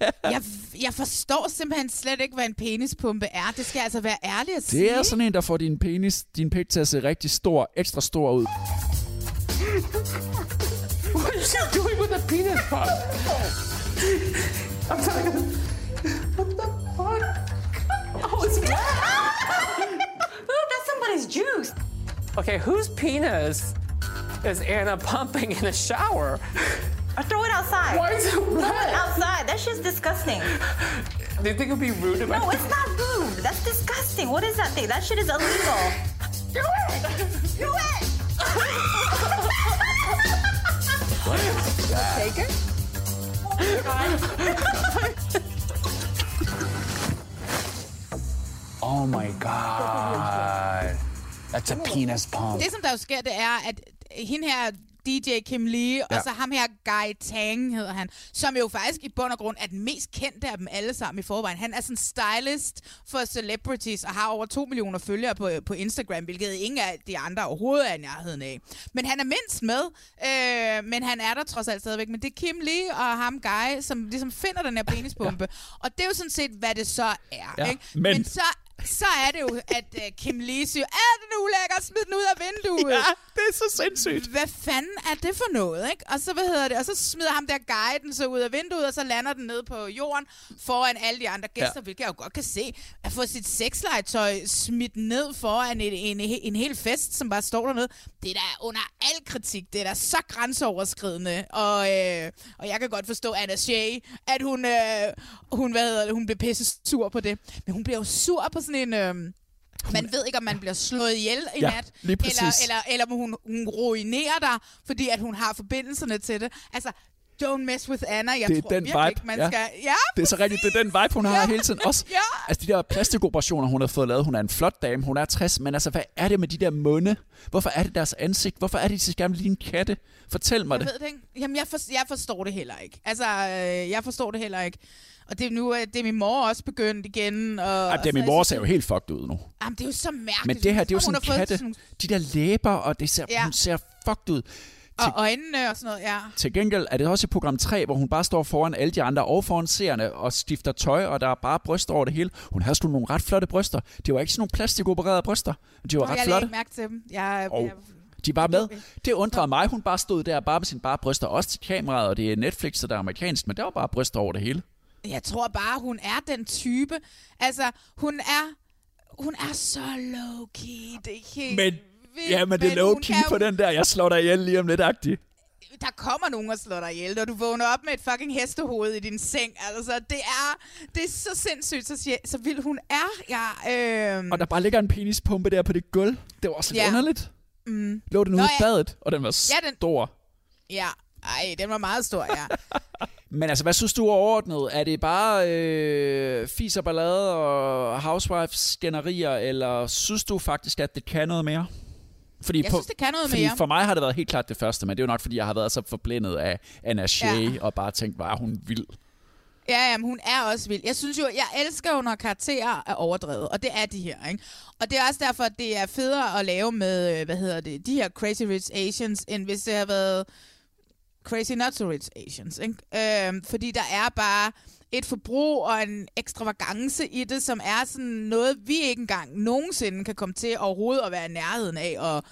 jeg, jeg forstår simpelthen slet ikke, hvad en penispumpe er. Det skal jeg altså være ærlig at sige. Det er sådan en, der får din penis, din pik til at se rigtig stor, ekstra stor ud. What is she doing with a penis pump? I'm telling you. What the fuck? Oh, it's Ooh, that's somebody's juice. Okay, whose penis is Anna pumping in a shower? Or throw it outside. Why is it Throw it outside. That shit's disgusting. Do you think it would be rude if I... No, it's not rude. That's disgusting. What is that thing? That shit is illegal. Do it! Do it! What is that? Take it? Oh my god. That's a penis pump. Det, som der jo sker, det er, at hende her, DJ Kim Lee, ja. Og så ham her, Guy Tang hedder han, som jo faktisk i bund og grund er den mest kendte af dem alle sammen i forvejen. Han er sådan stylist for celebrities og har over 2 millioner følgere på, på Instagram, hvilket ingen af de andre overhovedet er nærheden af. Men han er mindst med, øh, men han er der trods alt stadigvæk. Men det er Kim Lee og ham Guy, som ligesom finder den her penispumpe. Ja. Og det er jo sådan set, hvad det så er. Ja, Ikke? men- men så så er det jo, at uh, Kim Lee siger, er den ulækker, smid den ud af vinduet. Ja, det er så sindssygt. Hvad fanden er det for noget, ikke? Og så, hvad hedder det, og så smider ham der guiden så ud af vinduet, og så lander den nede på jorden foran alle de andre gæster, ja. Ja. hvilket jeg jo godt kan se. At få sit sexlegetøj smidt ned foran en, en, en hel fest, som bare står dernede, det er da under al kritik. Det er da så grænseoverskridende. Og, øh, og jeg kan godt forstå Anna Shea, at hun, øh, hun, hvad hedder det, hun blev pisse sur på det. Men hun bliver jo sur på sådan en... Øh, man ved ikke, om man bliver slået ihjel i Ja, nat, lige eller, eller, eller om hun, hun ruinerer dig, fordi at hun har forbindelserne til det. Altså, don't mess with Anna. Jeg det er tror den vibe. ikke, man ja. skal... Ja, det er så rigtigt, det er den vibe, hun har Ja. hele tiden. Også, Ja. Altså de der plastikoperationer, hun har fået lavet. Hun er en flot dame, hun er 60, men altså, hvad er det med de der munde? Hvorfor er det deres ansigt? Hvorfor er det, de så gerne vil ligne katte? Fortæl mig jeg det. ved det ikke. Jamen, jeg, for, jeg forstår det heller ikke. Altså, øh, jeg forstår det heller ikke. Og det er nu, det er min mor også begyndt igen. Og, Ej, det er min og så- mor ser jo helt fucked ud nu. Jamen, det er jo så mærkeligt. Men det her, det er jo sådan katte. sådan- De der læber, og det ser, Ja. hun ser fucked ud. Og øjnene og sådan noget, ja. Til gengæld er det også i program 3, hvor hun bare står foran alle de andre og foran seerne og skifter tøj, og der er bare bryster over det hele. Hun havde sgu nogle ret flotte bryster. Det var ikke sådan nogle plastikopererede bryster. De var Nå, ret jeg flotte. ikke mærke til dem. Jeg, Og jeg, de var med. Det undrede mig. Hun bare stod der bare med sine bare bryster. Også til kameraet, og det er Netflix, så der er amerikansk, men der var bare bryster over det hele. Jeg tror bare, hun er den type. Altså, hun er, hun er så low-key. Det er helt Men, vildt, ja, men det er low hun key kan på den der. Jeg slår dig ihjel lige om lidt, agtig. der kommer nogen og slår dig ihjel, og du vågner op med et fucking hestehoved i din seng. Altså, det er, det er så sindssygt, så, siger, så vild hun er. Ja, øh, Og der bare ligger en penispumpe der på det gulv. Det var også lidt Ja. underligt. mm, Lå den ude i ja. badet, og den var Ja, den- stor. ja, ej, den var meget stor, ja. Men altså, hvad synes du er overordnet? Er det bare øh, fis og ballade og housewives skænderier, eller synes du faktisk, at det kan noget mere? Fordi Jeg synes, det kan noget fordi mere. for mig har det været helt klart det første, men det er jo nok, fordi jeg har været så forblændet af Anna Shea, Ja. og bare tænkt, var hun vild. Ja, jamen, hun er også vild. Jeg synes jo, jeg elsker jo, når karakterer er overdrevet, og det er de her, ikke? Og det er også derfor, at det er federe at lave med, øh, hvad hedder det, de her Crazy Rich Asians, end hvis det har været Crazy Not So Rich Asians, ikke? Øhm, fordi der er bare et forbrug og en ekstravagance i det, som er sådan noget, vi ikke engang nogensinde kan komme til overhovedet at være i nærheden af, og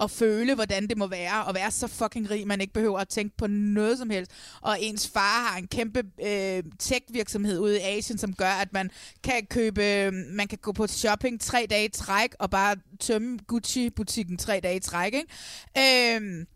og føle, hvordan det må være at være så fucking rig, man ikke behøver at tænke på noget som helst. Og ens far har en kæmpe øh, tech-virksomhed ude i Asien, som gør, at man kan købe, man kan gå på shopping tre dage i træk, og bare tømme Gucci-butikken tre dage i træk, ikke? Øh,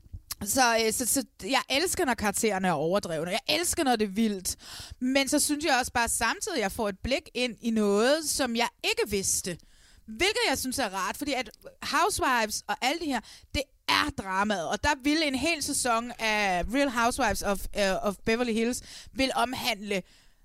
så, øh, så, så jeg elsker, når karaktererne er overdrevne. Jeg elsker, når det er vildt. Men så synes jeg også bare samtidig, at jeg får et blik ind i noget, som jeg ikke vidste. Hvilket jeg synes er rart, fordi at Housewives og alle de her, det er dramaet. Og der vil en hel sæson af Real Housewives of, uh, of Beverly Hills vil omhandle,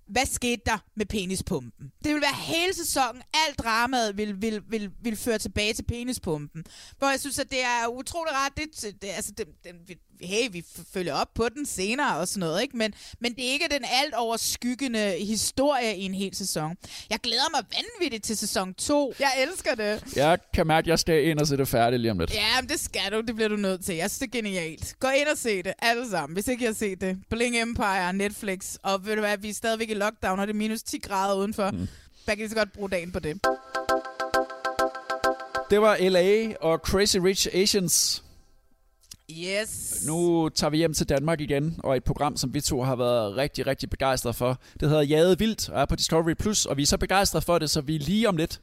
hvad skete der med penispumpen? Det vil være hele sæsonen, alt dramaet vil, vil, vil, vil føre tilbage til penispumpen. Hvor jeg synes, at det er utrolig rart. Det, det, altså, det, det, hey, vi følger op på den senere og sådan noget, ikke? Men, men det er ikke den alt overskyggende historie i en hel sæson. Jeg glæder mig vanvittigt til sæson 2. Jeg elsker det. Jeg kan mærke, at jeg skal ind og se det færdigt lige om lidt. Ja, men det skal du. Det bliver du nødt til. Jeg synes, det er genialt. Gå ind og se det. Alle sammen. Hvis ikke I har set det. Bling Empire, Netflix. Og ved du hvad, vi er stadigvæk i lockdown, og det er minus 10 grader udenfor. Mm. Der kan lige så godt bruge dagen på det. Det var L.A. og Crazy Rich Asians. Yes. Nu tager vi hjem til Danmark igen, og et program, som vi to har været rigtig, rigtig begejstrede for. Det hedder Jade Vildt og er på Discovery+, Plus, og vi er så begejstrede for det, så vi lige om lidt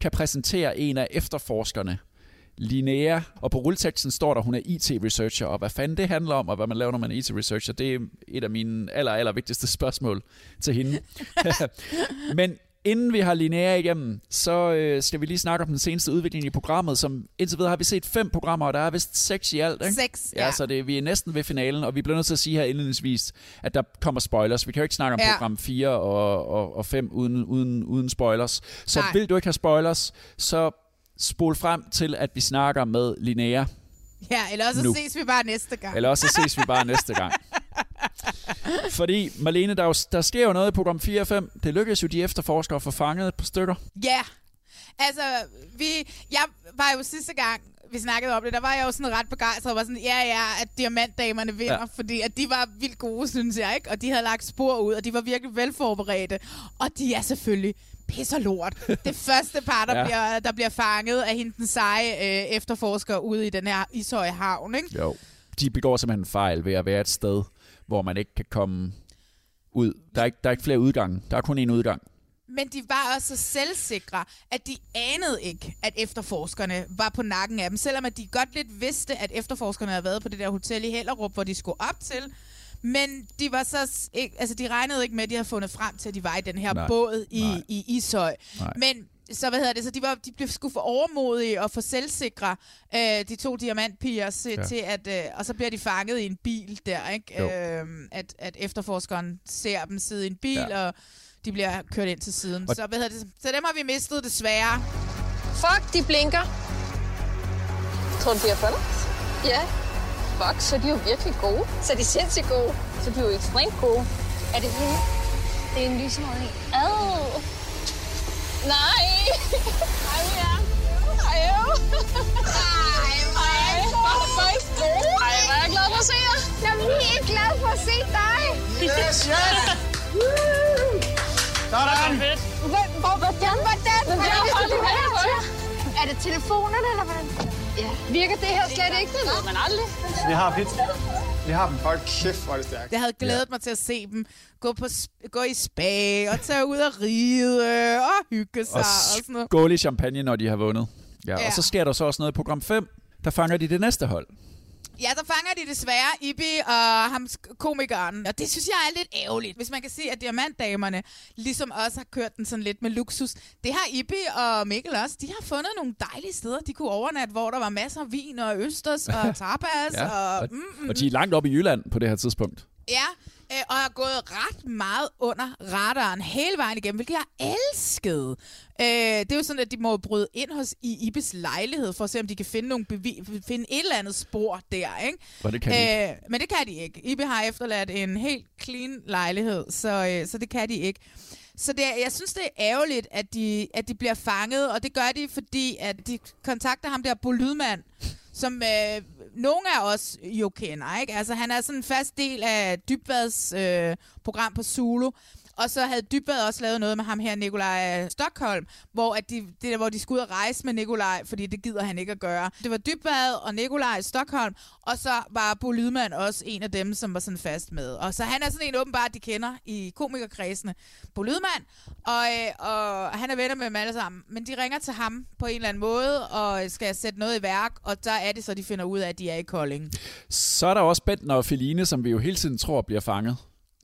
kan præsentere en af efterforskerne, Linnea, og på rulleteksten står der, hun er IT-researcher, og hvad fanden det handler om, og hvad man laver, når man er IT-researcher, det er et af mine aller, aller vigtigste spørgsmål til hende. Men Inden vi har Linnea igennem, så øh, skal vi lige snakke om den seneste udvikling i programmet, som indtil videre har vi set fem programmer, og der er vist seks i alt, ikke? Seks, ja. ja. så det, vi er næsten ved finalen, og vi bliver nødt til at sige her indledningsvis, at der kommer spoilers. Vi kan jo ikke snakke om Ja. program 4 og, og, og 5 uden, uden, uden spoilers. Så Nej. vil du ikke have spoilers, så spol frem til, at vi snakker med Linnea. Ja, eller også Nu. ses vi bare næste gang. Eller også så ses vi bare næste gang. Fordi, Marlene, der, er jo, der sker jo noget i program 4 og 5. Det lykkedes jo de efterforskere at få fanget et par stykker. Ja, altså, vi, jeg var jo sidste gang, vi snakkede om det, der var jeg jo sådan ret begejstret, og var sådan, ja, ja, at diamantdamerne vinder, Ja. fordi at de var vildt gode, synes jeg, ikke? Og de havde lagt spor ud, og de var virkelig velforberedte. Og de er selvfølgelig pisser lort. Det første par, der, Ja. bliver, der bliver fanget af hende den seje øh, efterforsker ude i den her Ishøj Havn, ikke? Jo. De begår simpelthen en fejl ved at være et sted, hvor man ikke kan komme ud. Der er ikke, der er ikke flere udgange. Der er kun én udgang. Men de var også så selvsikre, at de anede ikke, at efterforskerne var på nakken af dem. Selvom at de godt lidt vidste, at efterforskerne havde været på det der hotel i Hellerup, hvor de skulle op til. Men de var så ikke, altså de regnede ikke med, at de havde fundet frem til, at de var i den her. Nej. båd i, Nej. i Ishøj. Nej. Men så hvad hedder det, så de, var, de blev sgu for overmodige og for selvsikre, øh, de to diamantpiger, til, Ja. til at, øh, og så bliver de fanget i en bil der, ikke? Jo. Øh, at, at efterforskeren ser dem sidde i en bil, Ja. og de bliver kørt ind til siden. Og- Så, hvad hedder det, så dem har vi mistet desværre. Fuck, de blinker. Tror du, de har fundet? Ja. Fuck, så er de jo virkelig gode. Så er de sindssygt gode. Så de er jo ekstremt gode. Er det hende? Det er en lyserød en. Ad. Nej. Ej, ja. Ej, jo. Ej, hvor er faktisk gode. Ej, hvor er jeg glad for at se jer. Jeg er helt glad for at se dig. Yes, yes. Sådan. Hvor- hvor- Hvordan? Hvordan? Hvordan jeg det her? hånden på Er det telefonerne, eller hvordan? Ja. Virker det her slet ikke? Det ved man aldrig. Vi har pizza. Vi har dem. Hold kæft, hvor er det stærkt. Jeg havde glædet ja. mig til at se dem gå, på, gå i spa og tage ud og ride og hygge sig Og og, sådan noget. skåle i champagne, når de har vundet. Ja, ja. Ja. Og så sker der så også noget i program 5. Der fanger de det næste hold. Ja, så fanger de desværre Ibi og ham komikeren. Og det synes jeg er lidt ærgerligt. Hvis man kan se, at diamantdamerne ligesom også har kørt den sådan lidt med luksus. Det har Ibi og Mikkel også. De har fundet nogle dejlige steder, de kunne overnatte, hvor der var masser af vin og østers og tapas. Ja, og, og, mm, mm, og de er langt op i Jylland på det her tidspunkt. Ja, øh, og har gået ret meget under radaren hele vejen igennem, hvilket jeg elskede. Øh, det er jo sådan, at de må bryde ind hos i Ibis lejlighed, for at se, om de kan finde, nogle bevi- finde et eller andet spor der, ikke? Og det kan de øh, Men det kan de ikke. Ibi har efterladt en helt clean lejlighed, så, øh, så det kan de ikke. Så det, er- jeg synes, det er ærgerligt, at de, at de bliver fanget, og det gør de, fordi at de kontakter ham der, Bo Lydmand, som øh, nogle af os jo kender, ikke? Altså, han er sådan en fast del af Dybvads øh, program på Zulu. Og så havde Dybvad også lavet noget med ham her, Nikolaj Stockholm, hvor, at de, det der, hvor de skulle ud og rejse med Nikolaj, fordi det gider han ikke at gøre. Det var Dybvad og Nikolaj Stockholm, og så var Bo Lydman også en af dem, som var sådan fast med. Og så han er sådan en åbenbart, de kender i komikerkredsene. Bo Lydman, og, øh, og han er venner med dem alle sammen. Men de ringer til ham på en eller anden måde, og skal sætte noget i værk, og der er det så, de finder ud af, at de er i Kolding. Så er der også Bentner og Feline, som vi jo hele tiden tror bliver fanget.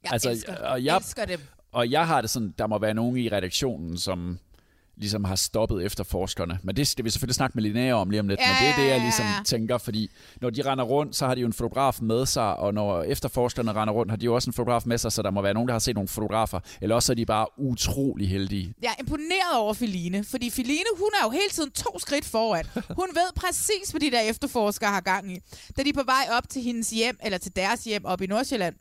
Jeg elsker, og jeg, elsker dem. Og jeg har det sådan, der må være nogen i redaktionen, som ligesom har stoppet efterforskerne. Men det skal vi selvfølgelig snakke med Linnea om lige om lidt. Ja, Men det er det, jeg ligesom tænker, fordi når de render rundt, så har de jo en fotograf med sig, og når efterforskerne render rundt, har de jo også en fotograf med sig, så der må være nogen, der har set nogle fotografer. Eller også er de bare utrolig heldige. Jeg er imponeret over Feline, fordi Feline, hun er jo hele tiden to skridt foran. Hun ved præcis, hvad de der efterforskere har gang i. Da de er på vej op til hendes hjem, eller til deres hjem op i Nordsjælland,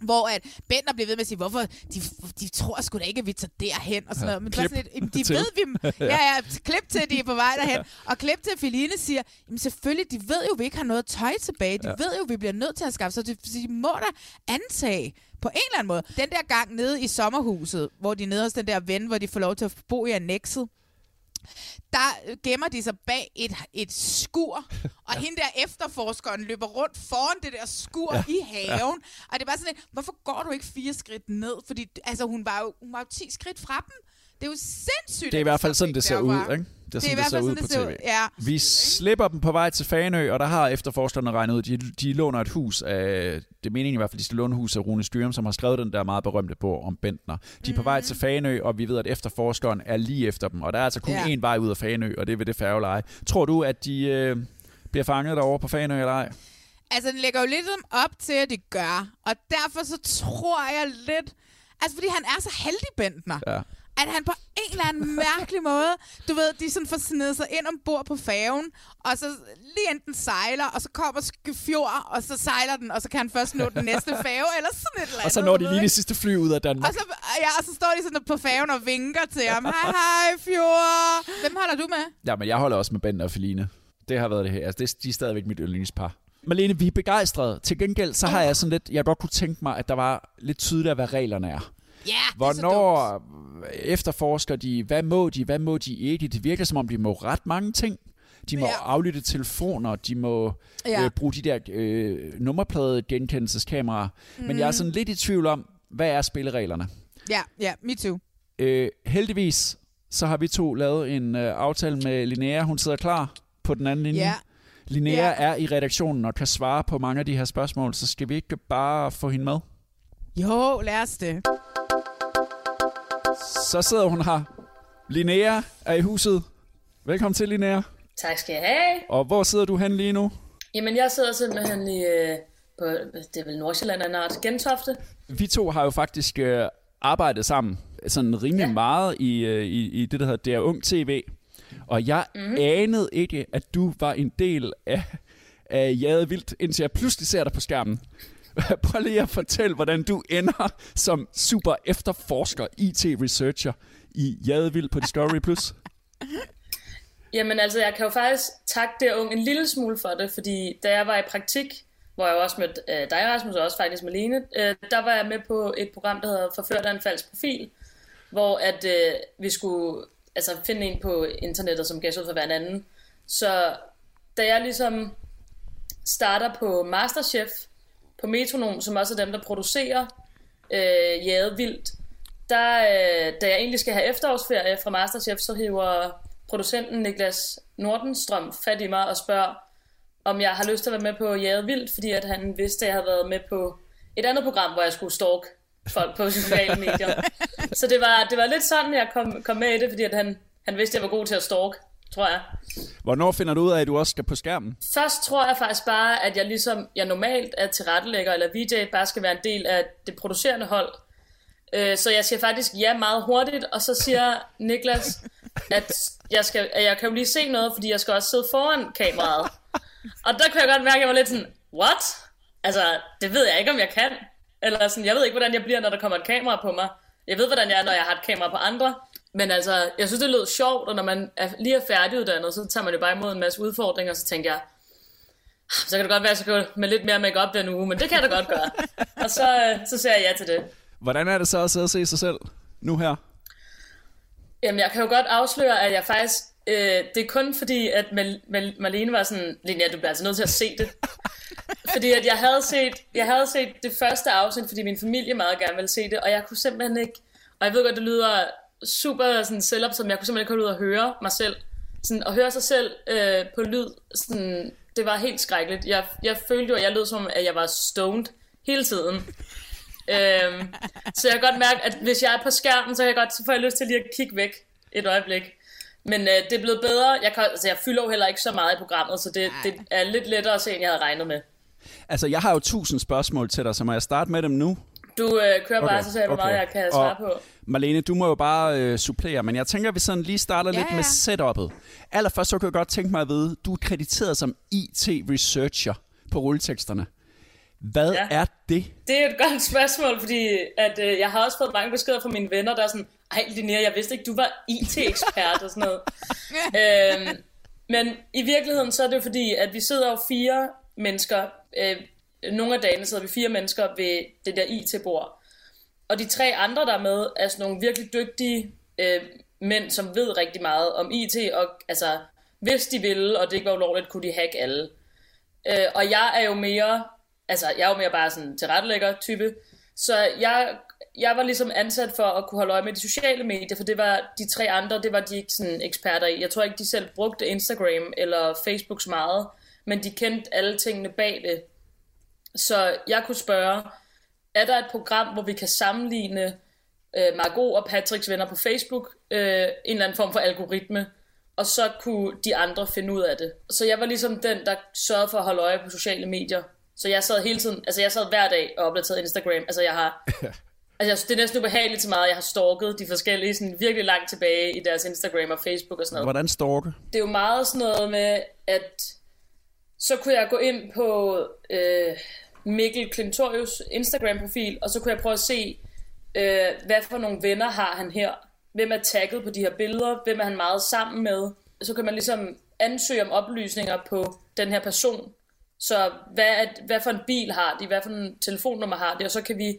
hvor at Bender bliver ved med at sige, hvorfor de, de tror sgu da ikke, at vi tager derhen, og sådan Ja, noget. Men så klip sådan lidt, de til. ved vi, ja, ja, klip til, at de er på vej derhen. Og klip til, at Feline siger, jamen selvfølgelig, de ved jo, at vi ikke har noget tøj tilbage. De Ja. ved jo, at vi bliver nødt til at skaffe, så de, de må da antage på en eller anden måde. Den der gang nede i sommerhuset, hvor de er nede hos den der ven, hvor de får lov til at bo i annexet, der gemmer de sig bag et, et skur, og hende der efterforskeren løber rundt foran det der skur Ja. ja. i haven. Og det er bare sådan lidt, hvorfor går du ikke fire skridt ned? Fordi altså, hun, var jo, hun var jo 10 skridt fra dem. Det er jo sindssygt. Det er i hvert fald så sådan, det ser derfra. ud. Ikke? Det er Det er i sådan, det, ser ud sådan, på tv. Ja. Vi slipper dem på vej til Fanø, og der har efterforskerne regnet ud, de, de låner et hus af, det er meningen i hvert fald, de skal låne hus af Rune Styrum, som har skrevet den der meget berømte bog om Bentner. De er på vej til Fanø, og vi ved, at efterforskeren er lige efter dem, og der er altså kun Ja. én vej ud af Fanø, og det er ved det færgeleje. Tror du, at de øh, bliver fanget derovre på Fanø eller ej? Altså, den lægger jo lidt op til, at det gør. Og derfor så tror jeg lidt... Altså, fordi han er så heldig, Bentner. Ja. At han på en eller anden mærkelig måde, du ved, de sådan får snedet sig ind ombord på færgen, og så lige enten sejler, og så kommer Skefjord, og så sejler den, og så kan han først nå den næste færge, eller sådan et eller andet. Og så når de lige det sidste fly ud af Danmark. Og så, ja, og så står de sådan på færgen og vinker til ham. Hej, hej, Fjord. Hvem holder du med? Ja, men jeg holder også med Bent og Feline. Det har været det her. Altså, det, de er stadigvæk mit yndlingspar. Malene, vi er begejstrede. Til gengæld, så har jeg sådan lidt... Jeg godt kunne tænke mig, at der var lidt tydeligere, hvad reglerne er. Ja, Hvornår efterforsker de? Hvad må de? Hvad må de ikke? Det virker som om, de må ret mange ting. De må Ja. aflytte telefoner, de må Ja. øh, bruge de der øh, nummerplade genkendelseskameraer. Mm. Men jeg er sådan lidt i tvivl om, hvad er spillereglerne? Ja, ja, me too. Øh, heldigvis, så har vi to lavet en øh, aftale med Linnea. Hun sidder klar på den anden linje. Ja. Linnea Ja. er i redaktionen og kan svare på mange af de her spørgsmål, så skal vi ikke bare få hende med? Jo, lad os det. Så sidder hun her. Linnea er i huset. Velkommen til, Linnea. Tak skal jeg have. Og hvor sidder du hen lige nu? Jamen, jeg sidder simpelthen i, øh, på, det er vel Nordsjælland, en art Gentofte. Vi to har jo faktisk øh, arbejdet sammen sådan rimelig ja. meget i, øh, i, i det, der hedder DR Ung TV. Og jeg mm-hmm. anede ikke, at du var en del af, af Jade Vildt, indtil jeg pludselig ser dig på skærmen. Prøv lige at fortælle, hvordan du ender som super efterforsker, IT-researcher i Jadevild på Discovery+. Plus. Jamen altså, jeg kan jo faktisk takke det ung en lille smule for det, fordi da jeg var i praktik, hvor jeg også mødte øh, dig, Rasmus, og også faktisk Malene, øh, der var jeg med på et program, der hedder Forført af en falsk profil, hvor at øh, vi skulle altså, finde en på internettet, som gav sig ud for hver en anden. Så da jeg ligesom starter på Masterchef, på Metronom, som også er dem, der producerer øh, Jade Vildt, der, øh, da jeg egentlig skal have efterårsferie fra Masterchef, så hiver producenten Niklas Nordenstrøm fat i mig og spørger, om jeg har lyst til at være med på Jade Vildt, fordi at han vidste, at jeg havde været med på et andet program, hvor jeg skulle stalk folk på sociale medier. så det var, det var lidt sådan, jeg kom, kom med i det, fordi at han, han vidste, at jeg var god til at stalk, tror jeg. Hvornår finder du ud af, at du også skal på skærmen? Først tror jeg faktisk bare, at jeg ligesom jeg normalt er tilrettelægger eller VJ, bare skal være en del af det producerende hold. Øh, Så jeg siger faktisk ja meget hurtigt, og så siger Niklas, at jeg, skal, at jeg kan jo lige se noget, fordi jeg skal også sidde foran kameraet. Og der kunne jeg godt mærke, at jeg var lidt sådan, what? Altså, det ved jeg ikke, om jeg kan. Eller sådan, jeg ved ikke, hvordan jeg bliver, når der kommer et kamera på mig. Jeg ved, hvordan jeg er, når jeg har et kamera på andre. Men altså, jeg synes, det lød sjovt, og når man er, lige er færdiguddannet, så tager man jo bare imod en masse udfordringer, og så tænkte jeg, "Ah, så kan det godt være, at jeg skal med lidt mere makeup den uge, men det kan jeg da godt gøre. og så, øh, så siger jeg ja til det. Hvordan er det så at sidde og se sig selv nu her? Jamen, jeg kan jo godt afsløre, at jeg faktisk... Øh, det er kun fordi, at Mal- Mal- Marlene var sådan, Linnea, du bliver altså nødt til at se det. fordi at jeg havde, set, jeg havde set det første afsnit, fordi min familie meget gerne ville se det, og jeg kunne simpelthen ikke... Og jeg ved godt, det lyder super sådan selvom som jeg kunne simpelthen ikke holde ud at høre mig selv. Sådan, at høre sig selv øh, på lyd, sådan, det var helt skrækkeligt. Jeg, jeg følte jo, at jeg lød som, at jeg var stoned hele tiden. øhm, så jeg kan godt mærke, at hvis jeg er på skærmen, så, kan jeg godt, så får jeg lyst til lige at kigge væk et øjeblik. Men øh, det er blevet bedre. Jeg, kan, altså, jeg fylder jo heller ikke så meget i programmet, så det, det er lidt lettere at se, end jeg havde regnet med. Altså, jeg har jo tusind spørgsmål til dig, så må jeg starte med dem nu? Du øh, kører bare, så ser jeg, hvor meget jeg kan svare og på. Marlene, du må jo bare øh, supplere, men jeg tænker, at vi sådan lige starter Ja, lidt ja. med setup'et. Allerførst så kunne jeg godt tænke mig at vide, du er krediteret som IT-researcher på rulleteksterne. Hvad Ja. er det? Det er et godt spørgsmål, fordi at, øh, jeg har også fået mange beskeder fra mine venner, der er sådan, ej Linnea, jeg vidste ikke, du var IT-ekspert og sådan noget. øhm, men i virkeligheden så er det jo fordi, at vi sidder jo fire mennesker, øh, nogle af dagene sidder vi fire mennesker ved det der IT-bord. Og de tre andre, der er med, er sådan nogle virkelig dygtige øh, mænd, som ved rigtig meget om IT, og altså, hvis de ville, og det ikke var ulovligt, kunne de hacke alle. Øh, og jeg er jo mere, altså jeg er jo mere bare sådan tilrettelægger type, så jeg jeg var ligesom ansat for at kunne holde øje med de sociale medier, for det var de tre andre, det var de ikke sådan eksperter i. Jeg tror ikke, de selv brugte Instagram eller Facebook så meget, men de kendte alle tingene bag det. Så jeg kunne spørge, er der et program, hvor vi kan sammenligne øh, Margot og Patricks venner på Facebook, øh, en eller anden form for algoritme, og så kunne de andre finde ud af det. Så jeg var ligesom den, der sørgede for at holde øje på sociale medier. Så jeg sad hele tiden, altså jeg sad hver dag og opdaterede Instagram. Altså jeg har, altså det er næsten ubehageligt til meget, jeg har stalket de forskellige sådan virkelig langt tilbage i deres Instagram og Facebook og sådan noget. Hvordan stalke? Det er jo meget sådan noget med, at så kunne jeg gå ind på øh, Mikkel Klintorius Instagram-profil, og så kunne jeg prøve at se, øh, hvad for nogle venner har han her? Hvem er tagget på de her billeder? Hvem er han meget sammen med? Så kan man ligesom ansøge om oplysninger på den her person. Så hvad, er, hvad for en bil har de? Hvad for en telefonnummer har de? Og så kan vi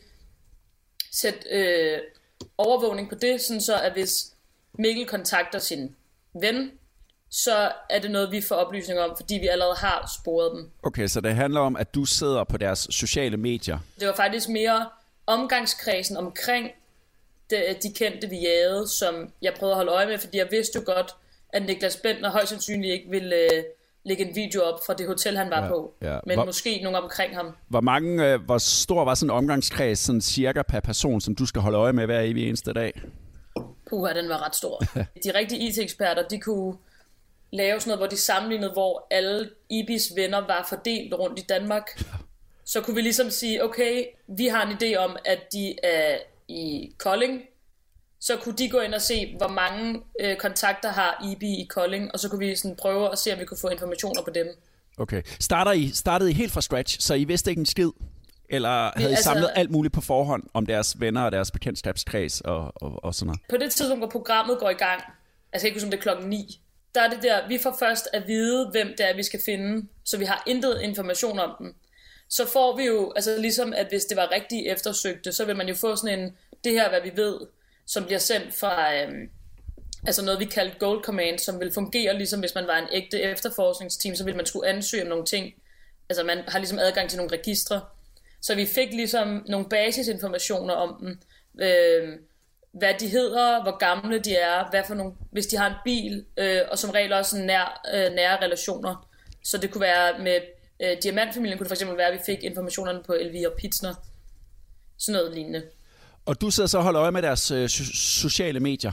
sætte øh, overvågning på det, sådan så at hvis Mikkel kontakter sin ven, så er det noget, vi får oplysninger om, fordi vi allerede har sporet dem. Okay, så det handler om, at du sidder på deres sociale medier. Det var faktisk mere omgangskredsen omkring de, de kendte, vi jagede, som jeg prøvede at holde øje med, fordi jeg vidste jo godt, at Niklas Bentner højst sandsynligt ikke ville øh, lægge en video op fra det hotel, han var Ja, på. ja. Men Hvor- måske nogen omkring ham. Hvor, mange, øh, hvor stor var sådan en omgangskreds, sådan cirka per person, som du skal holde øje med hver evig eneste dag? Puha, den var ret stor. de rigtige IT-eksperter, de kunne lave sådan noget, hvor de sammenlignede, hvor alle IBIS venner var fordelt rundt i Danmark. Så kunne vi ligesom sige, okay, vi har en idé om, at de er i Kolding. Så kunne de gå ind og se, hvor mange øh, kontakter har IBI i Kolding, og så kunne vi sådan prøve at se, om vi kunne få informationer på dem. Okay. Starter I, startede I helt fra scratch, så I vidste ikke en skid? Eller havde I altså- samlet alt muligt på forhånd om deres venner og deres bekendtskabskreds og, og, og sådan noget? På det tidspunkt, hvor programmet går i gang, altså jeg ikke huske, om det er klokken 9, der er det der, vi får først at vide, hvem det er, vi skal finde, så vi har intet information om dem. Så får vi jo, altså ligesom at hvis det var rigtig eftersøgte, så vil man jo få sådan en, det her hvad vi ved, som bliver sendt fra, øhm, altså noget vi kaldte Gold Command, som vil fungere ligesom hvis man var en ægte efterforskningsteam, så vil man skulle ansøge om nogle ting. Altså man har ligesom adgang til nogle registre. Så vi fik ligesom nogle basisinformationer om dem. Øhm, hvad de hedder, hvor gamle de er, hvad for nogle, hvis de har en bil, øh, og som regel også nær, øh, nære relationer. Så det kunne være med øh, Diamantfamilien, kunne det for eksempel være, at vi fik informationerne på Elvira Pitsner. Sådan noget lignende. Og du sidder så og holder øje med deres øh, so- sociale medier.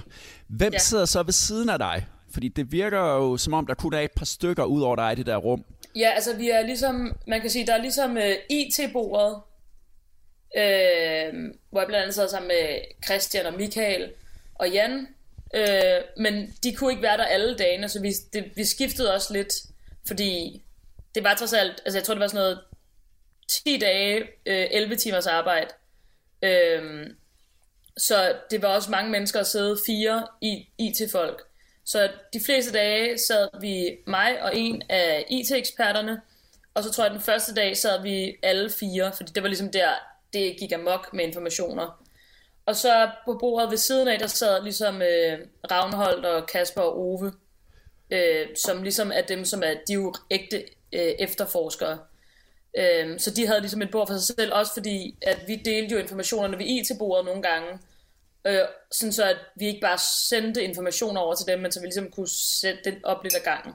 Hvem. Ja. sidder så ved siden af dig? Fordi det virker jo som om, der kun er et par stykker ud over dig i det der rum. Ja, altså vi er ligesom, man kan sige, der er ligesom øh, IT-bordet, øh, hvor jeg blandt andet sad sammen med Christian og Michael og Jan, øh, men de kunne ikke være der alle dagene, så vi, det, vi skiftede også lidt, fordi det var trods alt, altså jeg tror det var sådan noget 10 dage, øh, 11 timers arbejde, øh, så det var også mange mennesker at sidde fire i IT-folk. Så de fleste dage sad vi mig og en af IT-eksperterne, og så tror jeg, at den første dag sad vi alle fire, fordi det var ligesom der, det gik amok med informationer. Og så på bordet ved siden af, der sad ligesom øh, Ravnholdt og Kasper og Ove, øh, som ligesom er dem, som er, de jo ægte øh, efterforskere. Øh, så de havde ligesom et bord for sig selv, også fordi, at vi delte jo informationerne ved IT-bordet nogle gange, øh, sådan så at vi ikke bare sendte informationer over til dem, men så vi ligesom kunne sætte den op lidt ad gangen.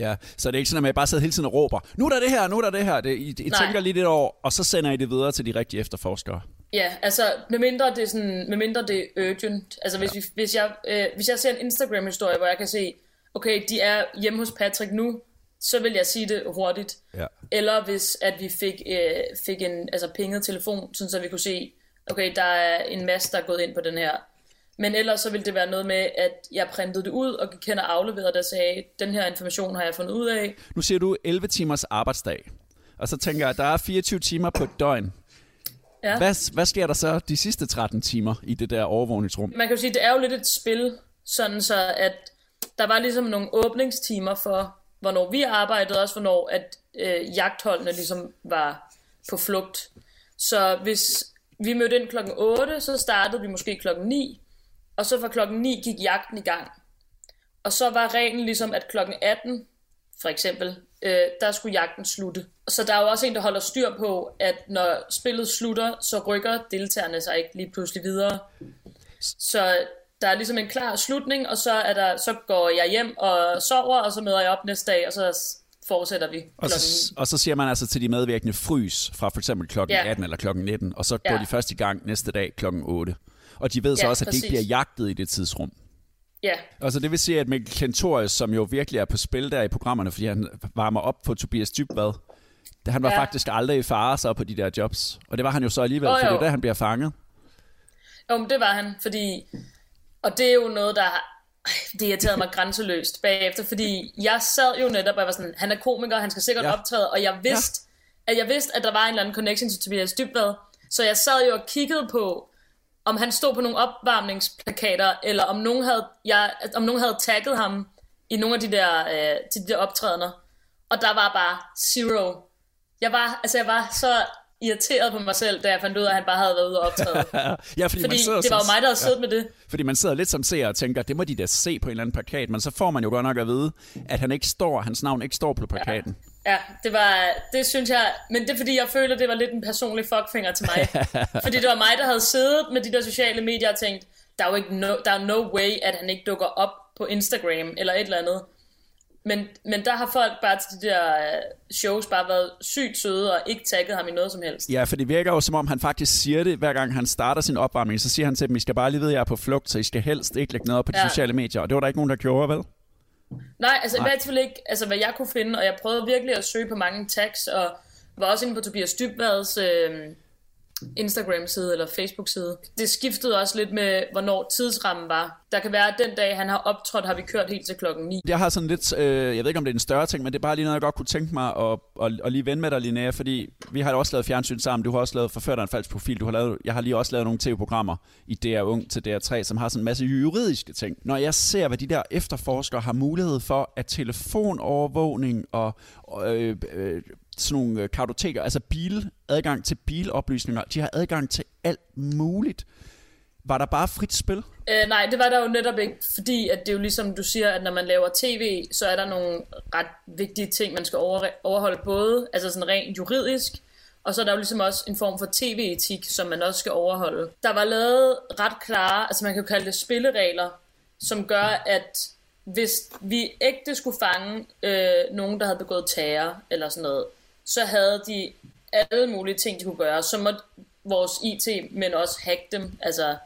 Ja, så det er ikke sådan, at man bare sidder hele tiden og råber, nu er der det her, nu er der det her. Det, I, I Nej. tænker lige det over, og så sender I det videre til de rigtige efterforskere. Ja, altså medmindre det er sådan, medmindre det er urgent. Altså hvis, vi, hvis, jeg, øh, hvis jeg ser en Instagram-historie, hvor jeg kan se, okay, de er hjemme hos Patrick nu, så vil jeg sige det hurtigt. Ja. Eller hvis at vi fik, øh, fik en altså pinget telefon, sådan så vi kunne se, okay, der er en masse, der er gået ind på den her. Men ellers så ville det være noget med, at jeg printede det ud og gik hen og afleverede det og sagde, den her information har jeg fundet ud af. Nu siger du 11 timers arbejdsdag. Og så tænker jeg, at der er 24 timer på et døgn. Ja. Hvad, hvad sker der så de sidste 13 timer i det der overvågningsrum? Man kan jo sige, det er jo lidt et spil, sådan så at der var ligesom nogle åbningstimer for, hvornår vi arbejdede, også hvornår at øh, jagtholdene ligesom var på flugt. Så hvis vi mødte ind klokken 8, så startede vi måske klokken 9, og så fra klokken 9 gik jagten i gang. Og så var reglen ligesom, at klokken 18 for eksempel, øh, der skulle jagten slutte. Så der er jo også en, der holder styr på, at når spillet slutter, så rykker deltagerne sig ikke lige pludselig videre. Så der er ligesom en klar slutning, og så, er der, så går jeg hjem og sover, og så møder jeg op næste dag, og så fortsætter vi Og så, og så siger man altså til de medvirkende frys fra for eksempel klokken Ja. 18 eller klokken 19, og så Ja. går de først i gang næste dag klokken 8. Og de ved så Ja, også, at de ikke præcis. bliver jagtet i det tidsrum. Ja, Altså det vil sige, at Mikkel Klentorius, som jo virkelig er på spil der i programmerne, fordi han varmer op på Tobias Dybvad, han var Ja. faktisk aldrig i fare så på de der jobs. Og det var han jo så alligevel, Åh, for det er der, han bliver fanget. Jo, men det var han, fordi... Og det er jo noget, der det irriterede mig grænseløst bagefter, fordi jeg sad jo netop, og var sådan, han er komiker, han skal sikkert ja. optræde, og jeg vidste, ja. at jeg vidste, at der var en eller anden connection til Tobias Dybvad, så jeg sad jo og kiggede på, om han stod på nogle opvarmningsplakater, eller om nogen havde, jeg, om nogen havde tagget ham i nogle af de der, øh, de der optrædener. Og der var bare zero. Jeg var, altså jeg var så irriteret på mig selv, da jeg fandt ud af, at han bare havde været ude og optræde. ja, fordi, Fordi man det var jo mig, der havde siddet med det. Fordi man sidder lidt som seer og tænker, det må de da se på en eller anden plakat, men så får man jo godt nok at vide, at han ikke står, hans navn ikke står på plakaten. Ja, det var, det synes jeg, men det er fordi, jeg føler, det var lidt en personlig fuckfinger til mig. fordi det var mig, der havde siddet med de der sociale medier og tænkt, der er jo ikke no, der er no way, at han ikke dukker op på Instagram eller et eller andet. Men, men der har folk bare til de der øh, shows bare været sygt søde og ikke tagget ham i noget som helst. Ja, for det virker jo som om, han faktisk siger det, hver gang han starter sin opvarmning. Så siger han til dem, I skal bare lige vide, at jeg er på flugt, så I skal helst ikke lægge noget op på de Ja. sociale medier. Og det var der ikke nogen, der gjorde, vel? Nej, altså Nej. i hvert fald ikke, altså hvad jeg kunne finde, og jeg prøvede virkelig at søge på mange tags, og var også inde på Tobias Dybvads øh, Instagram-side eller Facebook-side. Det skiftede også lidt med, hvornår tidsrammen var. Der kan være, at den dag, han har optrådt, har vi kørt helt til klokken 9. Jeg har sådan lidt, øh, jeg ved ikke om det er en større ting, men det er bare lige noget, jeg godt kunne tænke mig at, at, at lige vende med dig, Linnea, fordi vi har jo også lavet fjernsyn sammen. Du har også lavet Forført en falsk profil. Du har lavet, jeg har lige også lavet nogle tv-programmer i DR Ung til DR3, som har sådan en masse juridiske ting. Når jeg ser, hvad de der efterforskere har mulighed for, at telefonovervågning og øh, øh, sådan nogle øh, kartoteker, altså bil, adgang til biloplysninger, de har adgang til alt muligt. Var der bare frit spil? Øh, nej, det var der jo netop ikke, fordi at det er jo ligesom du siger, at når man laver tv, så er der nogle ret vigtige ting, man skal over, overholde både, altså sådan rent juridisk, og så er der jo ligesom også en form for tv-etik, som man også skal overholde. Der var lavet ret klare, altså man kan jo kalde det spilleregler, som gør, at hvis vi ægte skulle fange øh, nogen, der havde begået terror eller sådan noget, så havde de alle mulige ting, de kunne gøre. Så måtte vores IT-mænd også hacke dem, altså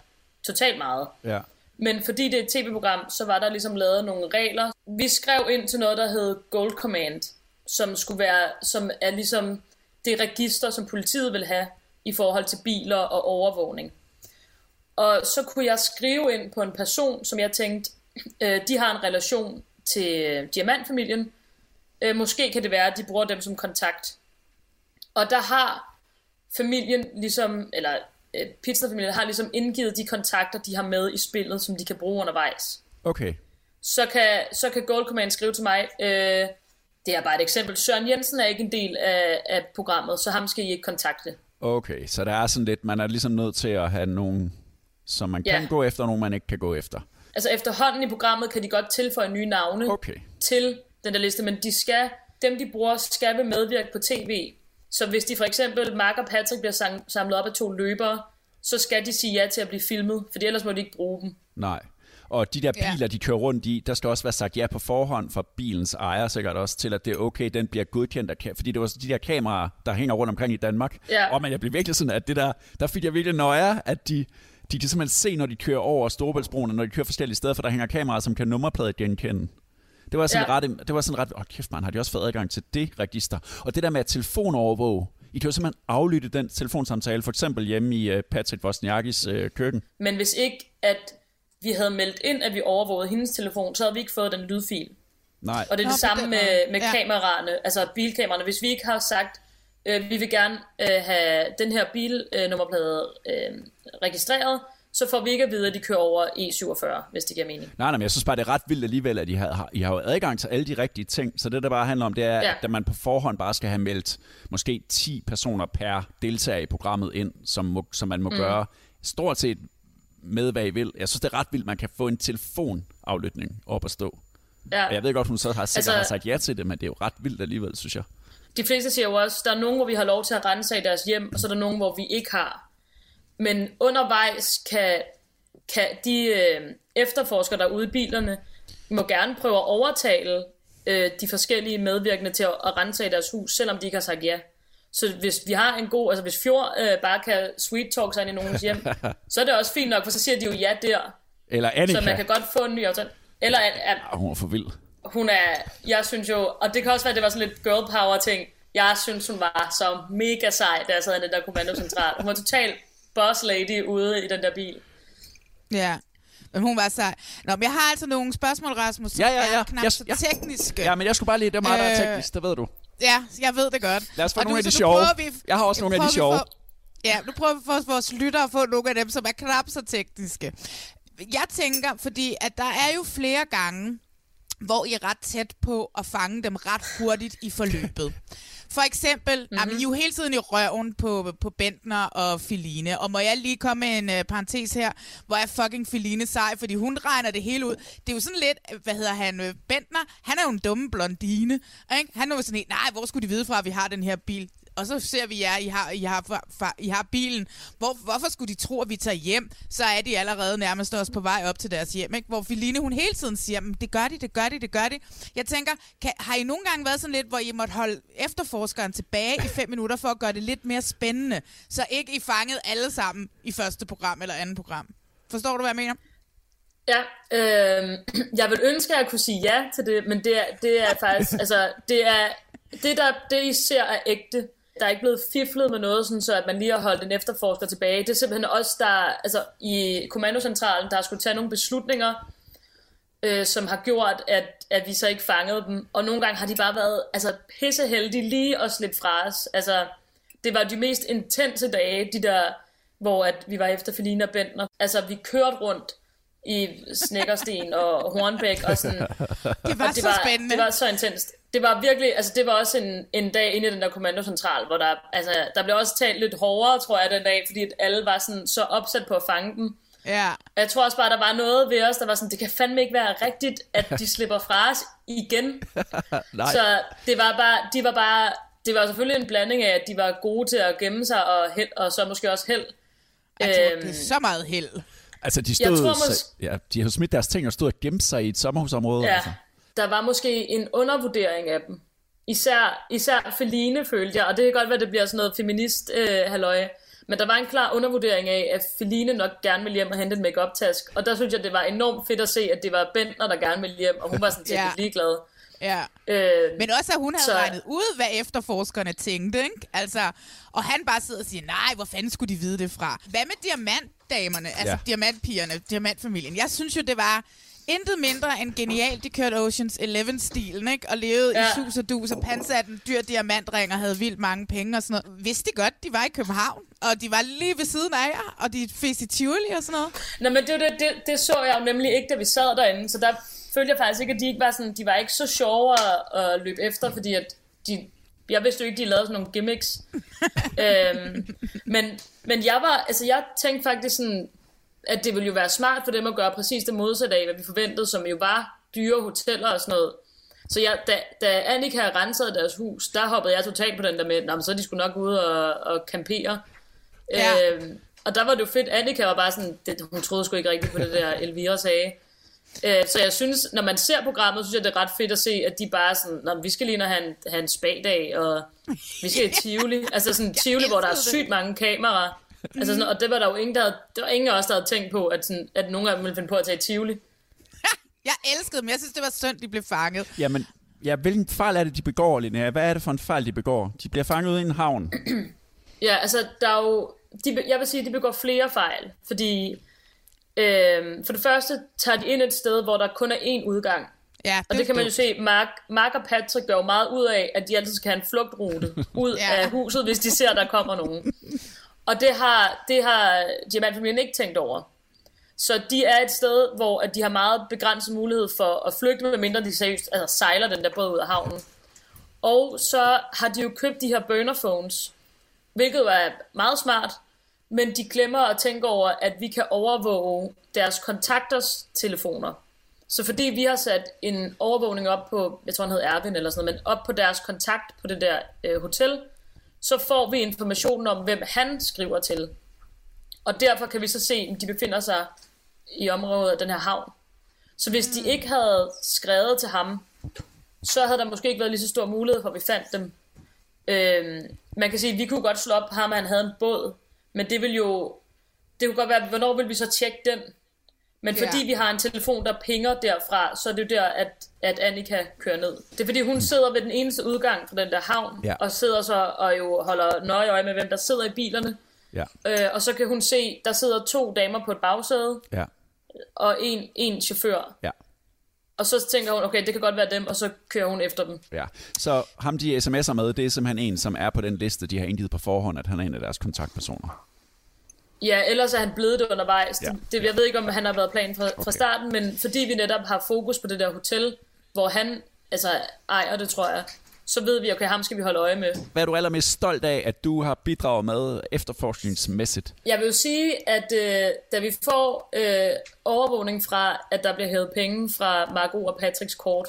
totalt meget. Ja. Men fordi det er et tv-program, så var der ligesom lavet nogle regler. Vi skrev ind til noget, der hed Gold Command, som skulle være, som er ligesom det register, som politiet vil have i forhold til biler og overvågning. Og så kunne jeg skrive ind på en person, som jeg tænkte, øh, de har en relation til øh, diamantfamilien. Øh, måske kan det være, at de bruger dem som kontakt. Og der har familien ligesom, eller øh, pizzafamilien har ligesom indgivet de kontakter, de har med i spillet, som de kan bruge undervejs. Okay. Så kan, så kan Gold Command skrive til mig, øh, det er bare et eksempel, Søren Jensen er ikke en del af, af programmet, så ham skal I ikke kontakte. Okay, så der er sådan lidt, man er ligesom nødt til at have nogen, som man Ja. kan gå efter, og nogen man ikke kan gå efter. Altså efterhånden i programmet kan de godt tilføje nye navne okay. til den der liste, men de skal, dem de bruger skal vil medvirke på tv. Så hvis de for eksempel, Mark og Patrick bliver sam- samlet op af to løbere, så skal de sige ja til at blive filmet, for ellers må de ikke bruge dem. Nej. Og de der Ja. biler, de kører rundt i, der skal også være sagt ja på forhånd fra bilens ejer sikkert også, til at det er okay, den bliver godkendt af fordi det var de der kameraer, der hænger rundt omkring i Danmark. Ja. Og men jeg blev virkelig sådan, at det der, der fik jeg virkelig nøje, at de, de kan simpelthen se, når de kører over Storebæltsbroen, og når de kører forskellige steder, for der hænger kameraer, som kan nummerpladet genkende. Det var sådan Ja. ret, det var sådan ret, åh oh, kæft man, har de også fået adgang til det register. Og det der med at telefonovervåge, I kan jo simpelthen aflytte den telefonsamtale, for eksempel hjemme i uh, Patrick Wozniakis uh, køkken. Men hvis ikke, at vi havde meldt ind, at vi overvågede hendes telefon, så havde vi ikke fået den lydfil. Nej. Og det er Nå, det samme med, med Ja. kameraerne, altså bilkameraerne. Hvis vi ikke har sagt, øh, vi vil gerne øh, have den her bilnummerplade øh, registreret, så får vi ikke at vide, at de kører over E47, hvis det giver mening. Nej, nej, men jeg synes bare, det er ret vildt alligevel, at I har, I har jo adgang til alle de rigtige ting. Så det, der bare handler om, det er, Ja. at man på forhånd bare skal have meldt måske 10 personer per deltager i programmet ind, som, må, som man må Mm. gøre stort set med, hvad I vil. Jeg synes, det er ret vildt, man kan få en telefonaflytning op at stå. Ja. Jeg ved godt, hun så har sikkert altså, har sagt ja til det, men det er jo ret vildt alligevel, synes jeg. De fleste siger jo også, der er nogen, hvor vi har lov til at rense i deres hjem, og så er der nogen, hvor vi ikke har. Men undervejs kan, kan de øh, efterforskere, der er ude i bilerne, må gerne prøve at overtale øh, de forskellige medvirkende til at, at rense i deres hus, selvom de ikke har sagt ja. Så hvis vi har en god, altså hvis Fjord øh, bare kan sweet talk sig ind i nogens hjem, så er det også fint nok, for så siger de jo ja der. Eller Annika. Så man kan godt få en ny aftale. Eller at, at hun er for vild. hun er, jeg synes jo, og det kan også være, at det var sådan lidt girl power ting. Jeg synes, hun var så mega sej, da jeg sad i den der kommandocentral. Hun var total boss lady ude i den der bil. Ja. Men hun var sej. Nå, men jeg har altså nogle spørgsmål, Rasmus, som Ja, ja, ja. er knap Jeg- så ja. tekniske. Ja, men jeg skulle bare lige, det er mig, der er Øh, teknisk, det ved du. Ja, jeg ved det godt. Lad os få Og nogle nu- af de sjove. Vi, Jeg har også nogle af de sjove. For, ja, nu prøver vi for vores lyttere at få nogle af dem, som er knap så tekniske. Jeg tænker, fordi at der er jo flere gange, hvor I er ret tæt på at fange dem ret hurtigt i forløbet. For eksempel, mm-hmm. jamen, I er jo hele tiden i røven på, på Bentner og Filine. Og må jeg lige komme med en uh, parentes her, hvor er fucking Filine sej, fordi hun regner det hele ud. Det er jo sådan lidt, øh, hvad hedder han, øh, Bentner, han er jo en dumme blondine. Ikke? Han er jo sådan en, nej, hvor skulle de vide fra, at vi har den her bil? Og så ser vi jer, I har, I har, fa- fa- I har bilen. Hvor, hvorfor skulle de tro, at vi tager hjem? Så er de allerede nærmest også på vej op til deres hjem. Ikke? Hvor Filine, hun hele tiden siger, "Men det gør de, det gør de, det gør de. Jeg tænker, kan, har I nogle gange været sådan lidt, hvor I måtte holde efterforskeren tilbage i fem minutter for at gøre det lidt mere spændende? Så ikke I fangede alle sammen i første program eller andet program. Forstår du, hvad jeg mener? Ja, øh, jeg vil ønske, at jeg kunne sige ja til det, men det er, det er faktisk, altså, det er, det, der, det I ser er ægte. Der er ikke blevet fiflet med noget, sådan så at man lige har holdt en efterforsker tilbage. Det er simpelthen os, der, altså i kommandocentralen, der har skulle tage nogle beslutninger, øh, som har gjort, at, at vi så ikke fangede dem. Og nogle gange har de bare været altså, pisseheldige lige at slippe fra os. Altså, det var de mest intense dage, de der, hvor at vi var efter Felina Bentner. Altså, vi kørte rundt i Snækkersten og Hornbæk og sådan. Det var og det så var, spændende. Det var så intenst. Det var virkelig, altså det var også en, en dag inde i den der kommandocentral, hvor der, altså, der blev også talt lidt hårdere, tror jeg, den dag, fordi at alle var sådan så opsat på at fange dem. Ja. Jeg tror også bare, der var noget ved os, der var sådan, det kan fandme ikke være rigtigt, at de slipper fra os igen. Nej. Så det var bare, de var bare, det var selvfølgelig en blanding af, at de var gode til at gemme sig, og, held, og så måske også held. Tror, Øhm, det er så meget held. Altså, de Jeg stod, tror så, mås- ja, de har smidt deres ting og stod og gemt sig i et sommerhusområde. Ja, Altså. der var måske en undervurdering af dem. Især, især Feline følte jeg, og det kan godt være, det bliver sådan noget feminist øh, halløj. Men der var en klar undervurdering af, at Feline nok gerne ville hjem og hente en make task Og der synes jeg, det var enormt fedt at se, at det var Bentner, der gerne ville hjem, og hun var sådan set ja. ligeglad. Ja. Øh, Men også, at hun havde så- regnet ud, hvad efterforskerne tænkte, ikke? Altså, og han bare sidder og siger, nej, hvor fanden skulle de vide det fra? Hvad med diamantdamerne, altså Ja. diamantpigerne, diamantfamilien? Jeg synes jo, det var intet mindre end genialt. De kørte Oceans 11-stilen, ikke? Og levede ja. i sus og dus og pansatte en dyr diamantring og havde vildt mange penge og sådan noget. Vidste de godt, de var i København, og de var lige ved siden af jer, og de fes i Tivoli og sådan noget? Nå, men det, det, det, det så jeg jo nemlig ikke, da vi sad derinde, så der følte jeg faktisk ikke, at de ikke var sådan, de var ikke så sjove at, at løbe efter, fordi at de, jeg vidste jo ikke, de lavede sådan nogle gimmicks. øhm, men, men jeg var, altså jeg tænkte faktisk sådan, at det ville jo være smart for dem at gøre præcis det modsatte af, hvad vi forventede, som jo var dyre hoteller og sådan noget. Så jeg, da, da Annika rensede deres hus, der hoppede jeg totalt på den der med, "Nå, men så er de skulle nok ude og, og campere. Ja. Øhm, og der var det jo fedt, Annika var bare sådan, det, hun troede sgu ikke rigtigt på det der, Elvira sagde. Øh, så jeg synes, når man ser programmet, synes jeg, det er ret fedt at se, at de bare er sådan, vi skal lige og have en, have en spa-dag, og vi skal i Tivoli. altså sådan Tivoli, hvor der er sygt mange kameraer. Altså sådan, og det var der jo ingen, der havde, det var ingen af os, der havde tænkt på, at, sådan, at nogen af dem ville finde på at tage i Tivoli. Jeg elskede dem. Jeg synes, det var synd, de blev fanget. Jamen, ja, hvilken fejl er det, de begår, Linnea? Hvad er det for en fejl, de begår? De bliver fanget ude i en havn. Ja, altså, der er jo... De, jeg vil sige, at de begår flere fejl, fordi... Øhm, for det første tager de ind et sted, hvor der kun er én udgang. Ja, Og det kan man jo se, Mark, Mark og Patrick gør jo meget ud af, at de altid skal have en flugtrute ud Ja. af huset, hvis de ser, at der kommer nogen. Og det har, det har diamantfamilien ikke tænkt over. Så de er et sted, hvor at de har meget begrænset mulighed for at flygte, medmindre de seriøst altså sejler den der båd ud af havnen. Og så har de jo købt de her burner phones, hvilket er meget smart, men de glemmer at tænke over, at vi kan overvåge deres kontakters telefoner. Så fordi vi har sat en overvågning op på, jeg tror han hed Erwin eller sådan noget, men op på deres kontakt på det der øh, hotel, så får vi informationen om, hvem han skriver til. Og derfor kan vi så se, om de befinder sig i området af den her havn. Så hvis de ikke havde skrevet til ham, så havde der måske ikke været lige så stor mulighed for, at vi fandt dem. Øhm, man kan sige, at vi kunne godt slå op på ham, at han havde en båd, men det vil jo, det kunne godt være, hvornår vil vi så tjekke den? Men fordi Ja. vi har en telefon, der pinger derfra, så er det jo der, at, at Annika kører ned. Det er fordi, hun sidder ved den eneste udgang fra den der havn, Ja. og sidder så og jo holder nøje øje med, hvem der sidder i bilerne. Ja. Øh, og så kan hun se, der sidder to damer på et bagsæde, Ja. og en, en chauffør. Ja. Og så tænker hun, okay, det kan godt være dem, og så kører hun efter dem. Ja. Så ham, de sms'er med, det er simpelthen en, som er på den liste, de har indgivet på forhånd, at han er en af deres kontaktpersoner. Ja, ellers er han blevet det undervejs. Ja. Det, jeg ved ikke, om han har været plan fra, okay. fra starten, men fordi vi netop har fokus på det der hotel, hvor han altså, ejer det, tror jeg, så ved vi, okay, ham skal vi holde øje med. Hvad er du allermest stolt af, at du har bidraget med efterforskningsmæssigt? Jeg vil jo sige, at øh, da vi får øh, overvågning fra, at der bliver hævet penge fra Margot og Patricks kort,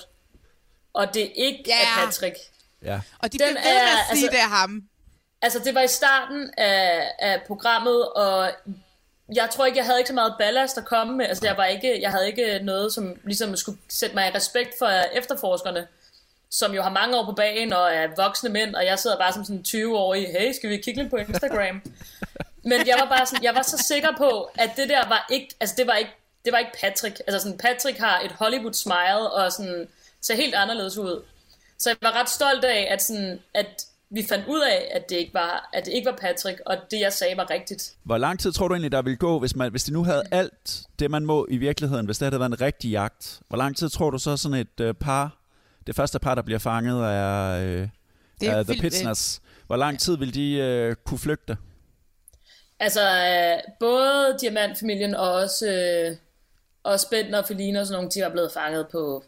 og det ikke Ja. er Patrick. Ja. Og de bliver ved med at sige, det er ham. Altså, det var i starten af, af programmet, og jeg tror ikke, jeg havde ikke så meget ballast at komme med. Altså, jeg, var ikke, jeg havde ikke noget, som ligesom skulle sætte mig i respekt for efterforskerne, som jo har mange år på bagen og er voksne mænd, og jeg sidder bare som sådan 20-årig, hey, skal vi kigge lidt på Instagram? Men jeg var bare sådan, jeg var så sikker på, at det der var ikke, altså det var ikke, det var ikke Patrick. Altså sådan, Patrick har et Hollywood smile, og sådan, ser helt anderledes ud. Så jeg var ret stolt af, at, sådan, at vi fandt ud af, at det, ikke var, at det ikke var Patrick, og det jeg sagde var rigtigt. Hvor lang tid tror du egentlig, der ville gå, hvis, man, hvis de nu havde alt det, man må i virkeligheden, hvis det havde været en rigtig jagt? Hvor lang tid tror du så sådan et øh, par, det første par, der bliver fanget af, øh, Det er af The Pitsners, hvor lang tid vil de øh, kunne flygte? Altså, øh, både Diamantfamilien og også, øh, også Bentner og Feline og sådan nogle, de var blevet fanget på,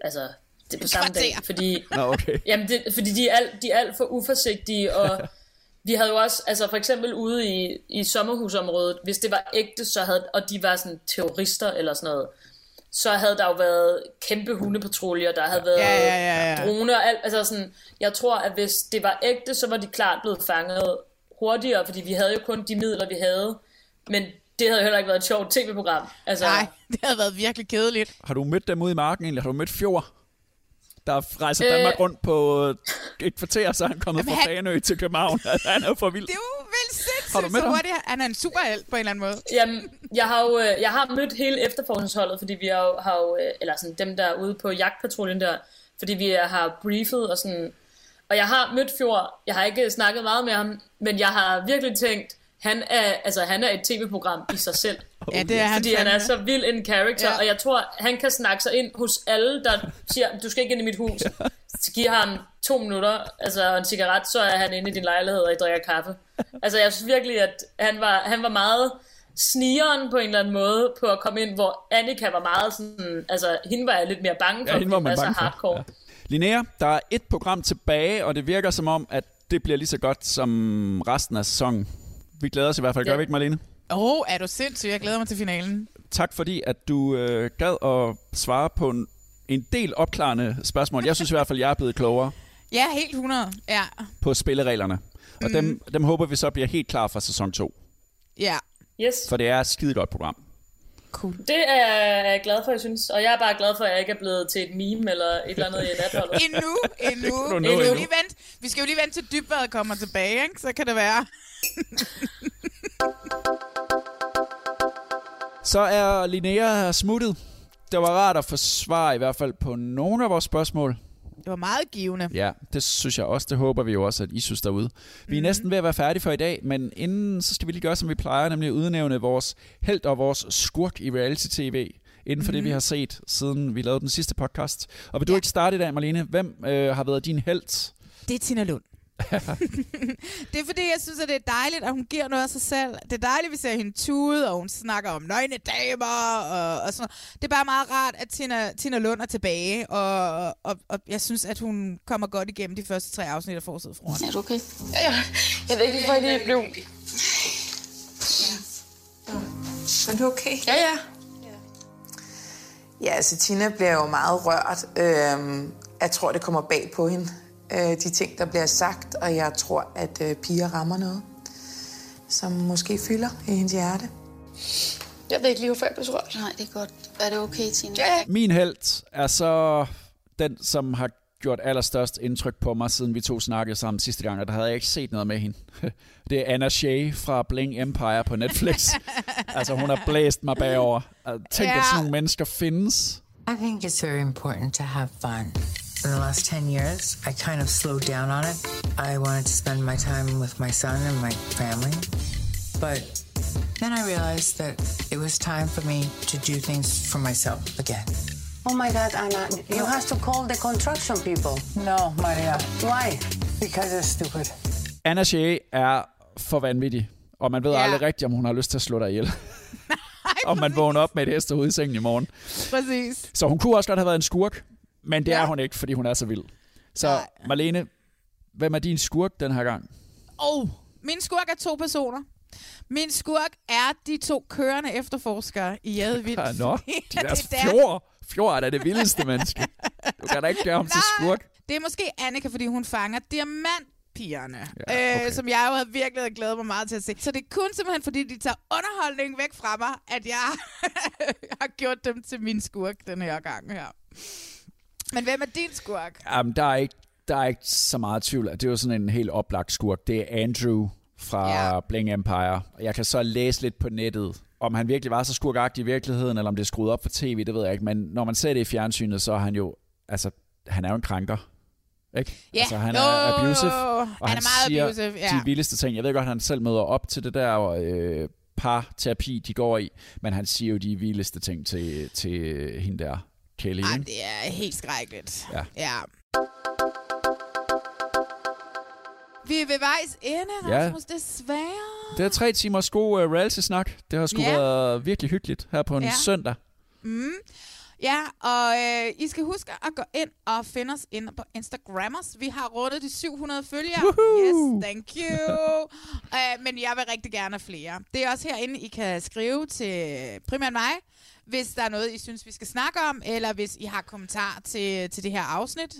altså, det er på samme dag, fordi, Nå, okay. jamen det, fordi de er, alt, de er alt for uforsigtige, og vi havde jo også, altså for eksempel ude i, i sommerhusområdet, hvis det var ægte, så havde, og de var sådan terrorister eller sådan noget, så havde der jo været kæmpe hundepatruljer, der havde været Ja, ja, ja, ja. droner og alt. Altså sådan, jeg tror, at hvis det var ægte, så var de klart blevet fanget hurtigere, fordi vi havde jo kun de midler, vi havde. Men det havde jo heller ikke været et sjovt tv-program. Altså, Nej, det havde været virkelig kedeligt. Har du mødt dem ude i marken egentlig? Har du mødt Fjord? Der rejser Øh. Danmark rundt på et kvarter, så er han kommet Jamen, fra han- Fanø til København. Altså, han er for vild. Det er jo vel sindssygt, Har du mødt så hurtigt. Han er en superhelt på en eller anden måde. Jamen, jeg har jo øh, jeg har mødt hele efterforskningsholdet, fordi vi har har jo øh, eller sådan dem der er ude på jagtpatruljen der, fordi vi har briefet og sådan. Og jeg har mødt Fjord, jeg har ikke snakket meget med ham, men jeg har virkelig tænkt, han er, altså, han er et tv-program i sig selv. Ja, det er han Fordi han er så vild en character, Ja. ja. og jeg tror, han kan snakke sig ind hos alle, der siger, du skal ikke ind i mit hus. Så giv ham to minutter, altså og en cigaret, så er han inde i din lejlighed, og I drikker kaffe. Altså, jeg synes virkelig, at han var, han var meget snigeren på en eller anden måde, på at komme ind, hvor Annika var meget sådan, altså, hende var jeg lidt mere bange for, Ja, hende var man bange er for. så hardcore. Linnea, der er et program tilbage, og det virker som om, at det bliver lige så godt som resten af sæsonen. Vi glæder os i hvert fald. Gør Ja. vi ikke, Marlene? Åh, oh, er du sindssyg? Jeg glæder mig til finalen. Tak fordi, at du øh, gad at svare på en, del opklarende spørgsmål. Jeg synes i hvert fald, jeg er blevet klogere Ja, helt 100. Ja, på spillereglerne. Og Mhm. dem, dem håber vi så bliver helt klar for sæson 2. ja. Yes. For det er et skide godt program. Cool. Det er jeg glad for, jeg synes. Og jeg er bare glad for, at jeg ikke er blevet til et meme eller et eller andet i natholdet. Endnu, endnu. du nå Vi skal, endnu. lige vente, vi skal jo lige vente til dybværet kommer tilbage, ikke? så kan det være. Så er Linnea smuttet. Det var rart at få svar i hvert fald på nogle af vores spørgsmål. Det var meget givende. Ja, det synes jeg også. Det håber vi jo også, at I synes derude. Vi er Mhm. næsten ved at være færdige for i dag, men inden så skal vi lige gøre, som vi plejer, nemlig udnævne vores held og vores skurk i reality-tv, inden for mm. det, vi Mhm. har set, siden vi lavede den sidste podcast. Og vil du ikke starte i dag, Marlene? Hvem øh, har været din held? Det er Tina Lund. det er fordi, jeg synes, at det er dejligt, at hun giver noget af sig selv. Det er dejligt, at vi ser hende tude, og hun snakker om nøgne damer og, og sådan noget. Det er bare meget rart, at Tina, Tina Lund er tilbage, og, og, og jeg synes, at hun kommer godt igennem de første tre afsnit af Forsøget Froen. Er du okay? Ja, ja. Jeg ved ikke, hvorfor jeg lige blev... Du er okay? Ja, ja. Ja, altså Tina bliver jo meget rørt. Øhm, jeg tror, det kommer bag på hende, øh, de ting, der bliver sagt, og jeg tror, at øh, piger rammer noget, som måske fylder i hendes hjerte. Jeg ved ikke lige, hvorfor jeg blev så rørt. Nej, det er godt. Er det okay, Tina? Ja. Min held er så den, som har gjort allerstørst indtryk på mig, siden vi to snakkede sammen sidste gang, og der havde jeg ikke set noget med hende. Det er Anna Shea fra Bling Empire på Netflix. altså, hun har blæst mig bagover. Altså, Tænk, Ja. at sådan nogle mennesker findes. I think it's very important to have fun. In the last 10 years, I kind of slowed down on it. I wanted to spend my time with my son and my family. But then I realized that it was time for me to do things for myself again. Oh my God, Anna, you have to call the construction people. No, Maria. Why? Because they're stupid. Anna Shea er for vanvittig, og man ved Ja. aldrig rigtigt, om hun har lyst til at slå dig ihjel. om man vågner op med et hestehoved i sengen i morgen. Præcis. Så hun kunne også godt have været en skurk, men det Ja. er hun ikke, fordi hun er så vild. Så Nej. Marlene, hvem er din skurk den her gang? Oh, min skurk er to personer. Min skurk er de to kørende efterforskere i Jadevild. Ja, Nå, de Ja, der det er fjord. Fjord er da det vildeste menneske. Du kan da ikke gøre ham til skurk. Det er måske Annika, fordi hun fanger diamantpigerne, Ja, ja, okay. øh, som jeg jo havde virkelig havde glædet mig meget til at se. Så det er kun simpelthen, fordi de tager underholdning væk fra mig, at jeg har gjort dem til min skurk den her gang her. Men hvem er din skurk? Jamen, der er ikke, der er ikke så meget tvivl. Det er jo sådan en helt oplagt skurk. Det er Andrew fra ja. Bling Empire. Og jeg kan så læse lidt på nettet, om han virkelig var så skurkagtig i virkeligheden, eller om det er skruet op for tv, det ved jeg ikke. Men når man ser det i fjernsynet, så er han jo, altså, han er jo en krænker. Ikke? Ja. Altså, han er abusive, jo, jo. og Han han, er meget siger abusive, ja. de vildeste ting. Jeg ved godt, at han selv møder op til det der øh, par-terapi, de går i, men han siger jo de vildeste ting til, til hende der, Kelly. Ej, det er helt skrækkeligt. Ja. ja. Vi er ved vejs ende, Ja. Rasmus, desværre. Det er tre timers god uh, reality-snak. Det har sgu Ja. været virkelig hyggeligt her på en Ja. ja. søndag. Mm. Ja, og øh, I skal huske at gå ind og finde os inde på Instagrammers. Vi har rundet de 700 følgere. Woohoo! Yes, thank you. uh, men jeg vil rigtig gerne have flere. Det er også herinde, I kan skrive til primært mig, hvis der er noget, I synes, vi skal snakke om, eller hvis I har kommentar til, til det her afsnit.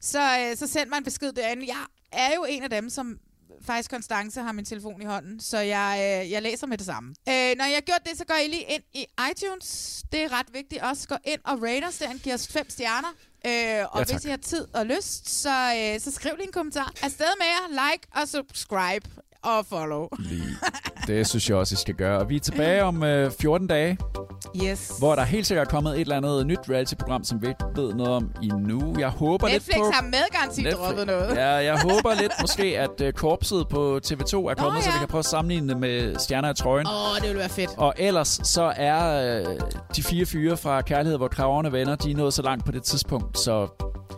Så, øh, så send mig en besked derinde. Jeg er jo en af dem, som faktisk Konstance har min telefon i hånden, så jeg, øh, jeg læser med det samme. Øh, når jeg har gjort det, så går I lige ind i iTunes. Det er ret vigtigt også. Gå ind og rate os derinde. Giv os fem stjerner. Øh, og Ja, ja, tak. hvis I har tid og lyst, så, øh, så skriv lige en kommentar. Afsted med jer. Like og subscribe og follow. Det synes jeg også, I skal gøre. Og vi er tilbage om øh, 14 dage, Yes. hvor der helt sikkert er kommet et eller andet nyt reality-program, som vi ikke ved noget om endnu. Jeg håber Netflix lidt på... har med garanti droppet noget. Ja, jeg håber lidt måske, at øh, korpset på TV2 er kommet, Nå, så vi ja. kan prøve at sammenligne det med Stjerner i trøjen. Åh, oh, det ville være fedt. Og ellers så er øh, de fire fyre fra Kærlighed, hvor kraverne venner, de er nået så langt på det tidspunkt, så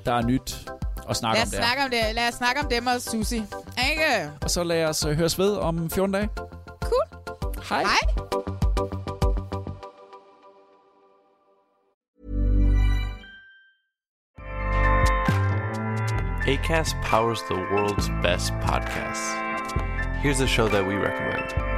der er nyt at snakke Lad om os, der. snakke om det. Lad os snakke om dem og Susi. Ikke? Og så lad os øh, høres ved om 14 dage. Cool. Hej. Hej. ACAST powers the world's best podcasts. Here's a show that we recommend.